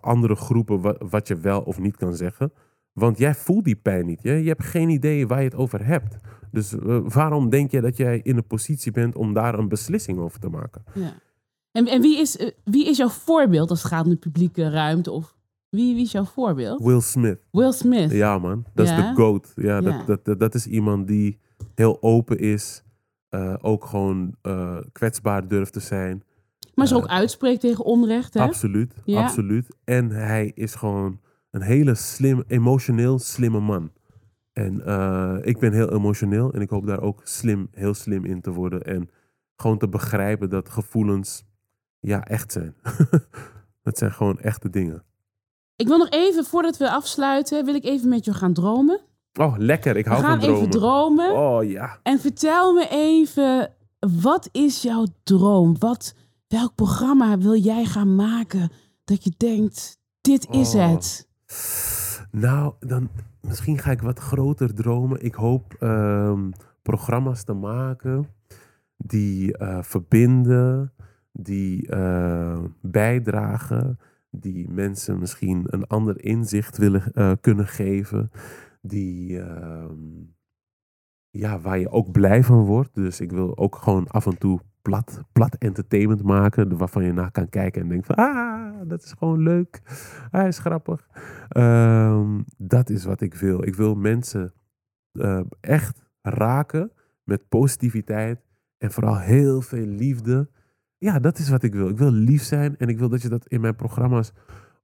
andere groepen wat, wat je wel of niet kan zeggen. Want jij voelt die pijn niet. Je, je hebt geen idee waar je het over hebt. Dus eh, waarom denk je dat jij in een positie bent om daar een beslissing over te maken? Ja. En, en wie, is, eh, wie is jouw voorbeeld als het gaat om de publieke ruimte? Of wie, wie is jouw voorbeeld? Will Smith. Will Smith. Ja, man. Dat is Ja? de GOAT. Ja, Ja. Dat, dat, dat, dat is iemand die heel open is. eh, ook gewoon kwetsbaar durft te zijn. Maar ze ook uitspreekt tegen onrecht. Hè? Absoluut, absoluut. En hij is gewoon een hele slim, emotioneel slimme man. En eh, ik ben heel emotioneel en ik hoop daar ook slim, heel slim in te worden. En gewoon te begrijpen dat gevoelens ja, echt zijn. dat zijn gewoon echte dingen. Ik wil nog even, voordat we afsluiten, wil ik even met je gaan dromen. Oh, lekker. Ik We hou gaan van dromen. even dromen. Oh ja. En vertel me even, wat is jouw droom? Wat, welk programma wil jij gaan maken dat je denkt, dit is Oh. het? Nou, dan misschien ga ik wat groter dromen. Ik hoop ehm, programma's te maken die eh, verbinden, die eh, bijdragen, die mensen misschien een ander inzicht willen eh, kunnen geven, die, ehm, ja, waar je ook blij van wordt. Dus ik wil ook gewoon af en toe plat, plat entertainment maken. Waarvan je naar kan kijken en denkt van, ah, dat is gewoon leuk. Hij is grappig. Ehm, dat is wat ik wil. Ik wil mensen eh, echt raken met positiviteit. En vooral heel veel liefde. Ja, dat is wat ik wil. Ik wil lief zijn en ik wil dat je dat in mijn programma's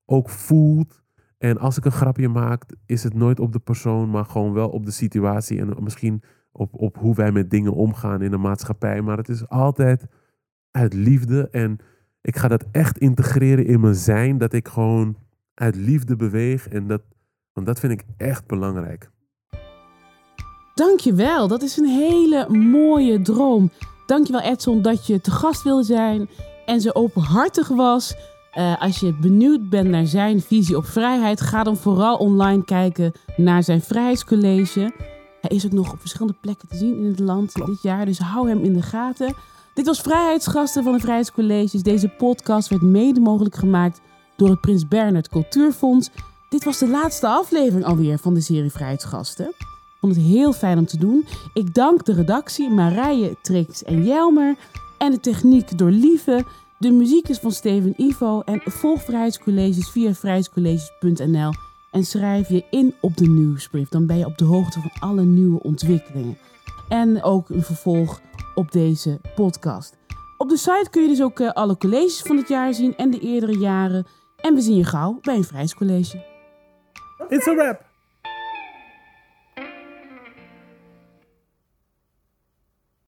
ook voelt. En als ik een grapje maak, is het nooit op de persoon, maar gewoon wel op de situatie. En misschien op, op hoe wij met dingen omgaan in de maatschappij. Maar het is altijd uit liefde. En ik ga dat echt integreren in mijn zijn. Dat ik gewoon uit liefde beweeg. En dat, want dat vind ik echt belangrijk. Dankjewel, dat is een hele mooie droom. Dankjewel Edson dat je te gast wilde zijn en zo openhartig was. Uh, als je benieuwd bent naar zijn visie op vrijheid, ga dan vooral online kijken naar zijn vrijheidscollege. Hij is ook nog op verschillende plekken te zien in het land dit jaar, dus hou hem in de gaten. Dit was Vrijheidsgasten van de Vrijheidscolleges. Deze podcast werd mede mogelijk gemaakt door het Prins Bernhard Cultuurfonds. Dit was de laatste aflevering alweer van de serie Vrijheidsgasten. Ik vond het heel fijn om te doen. Ik dank de redactie Marije, Trix en Jelmer en de techniek door Lieve. De muziek is van Steven Ivo en volg Vrijheidscolleges via vrijheidscolleges.nl en schrijf je in op de nieuwsbrief. Dan ben je op de hoogte van alle nieuwe ontwikkelingen. En ook een vervolg op deze podcast. Op de site kun je dus ook eh, alle colleges van het jaar zien en de eerdere jaren. En we zien je gauw bij een vrijheidscollege. It's a wrap!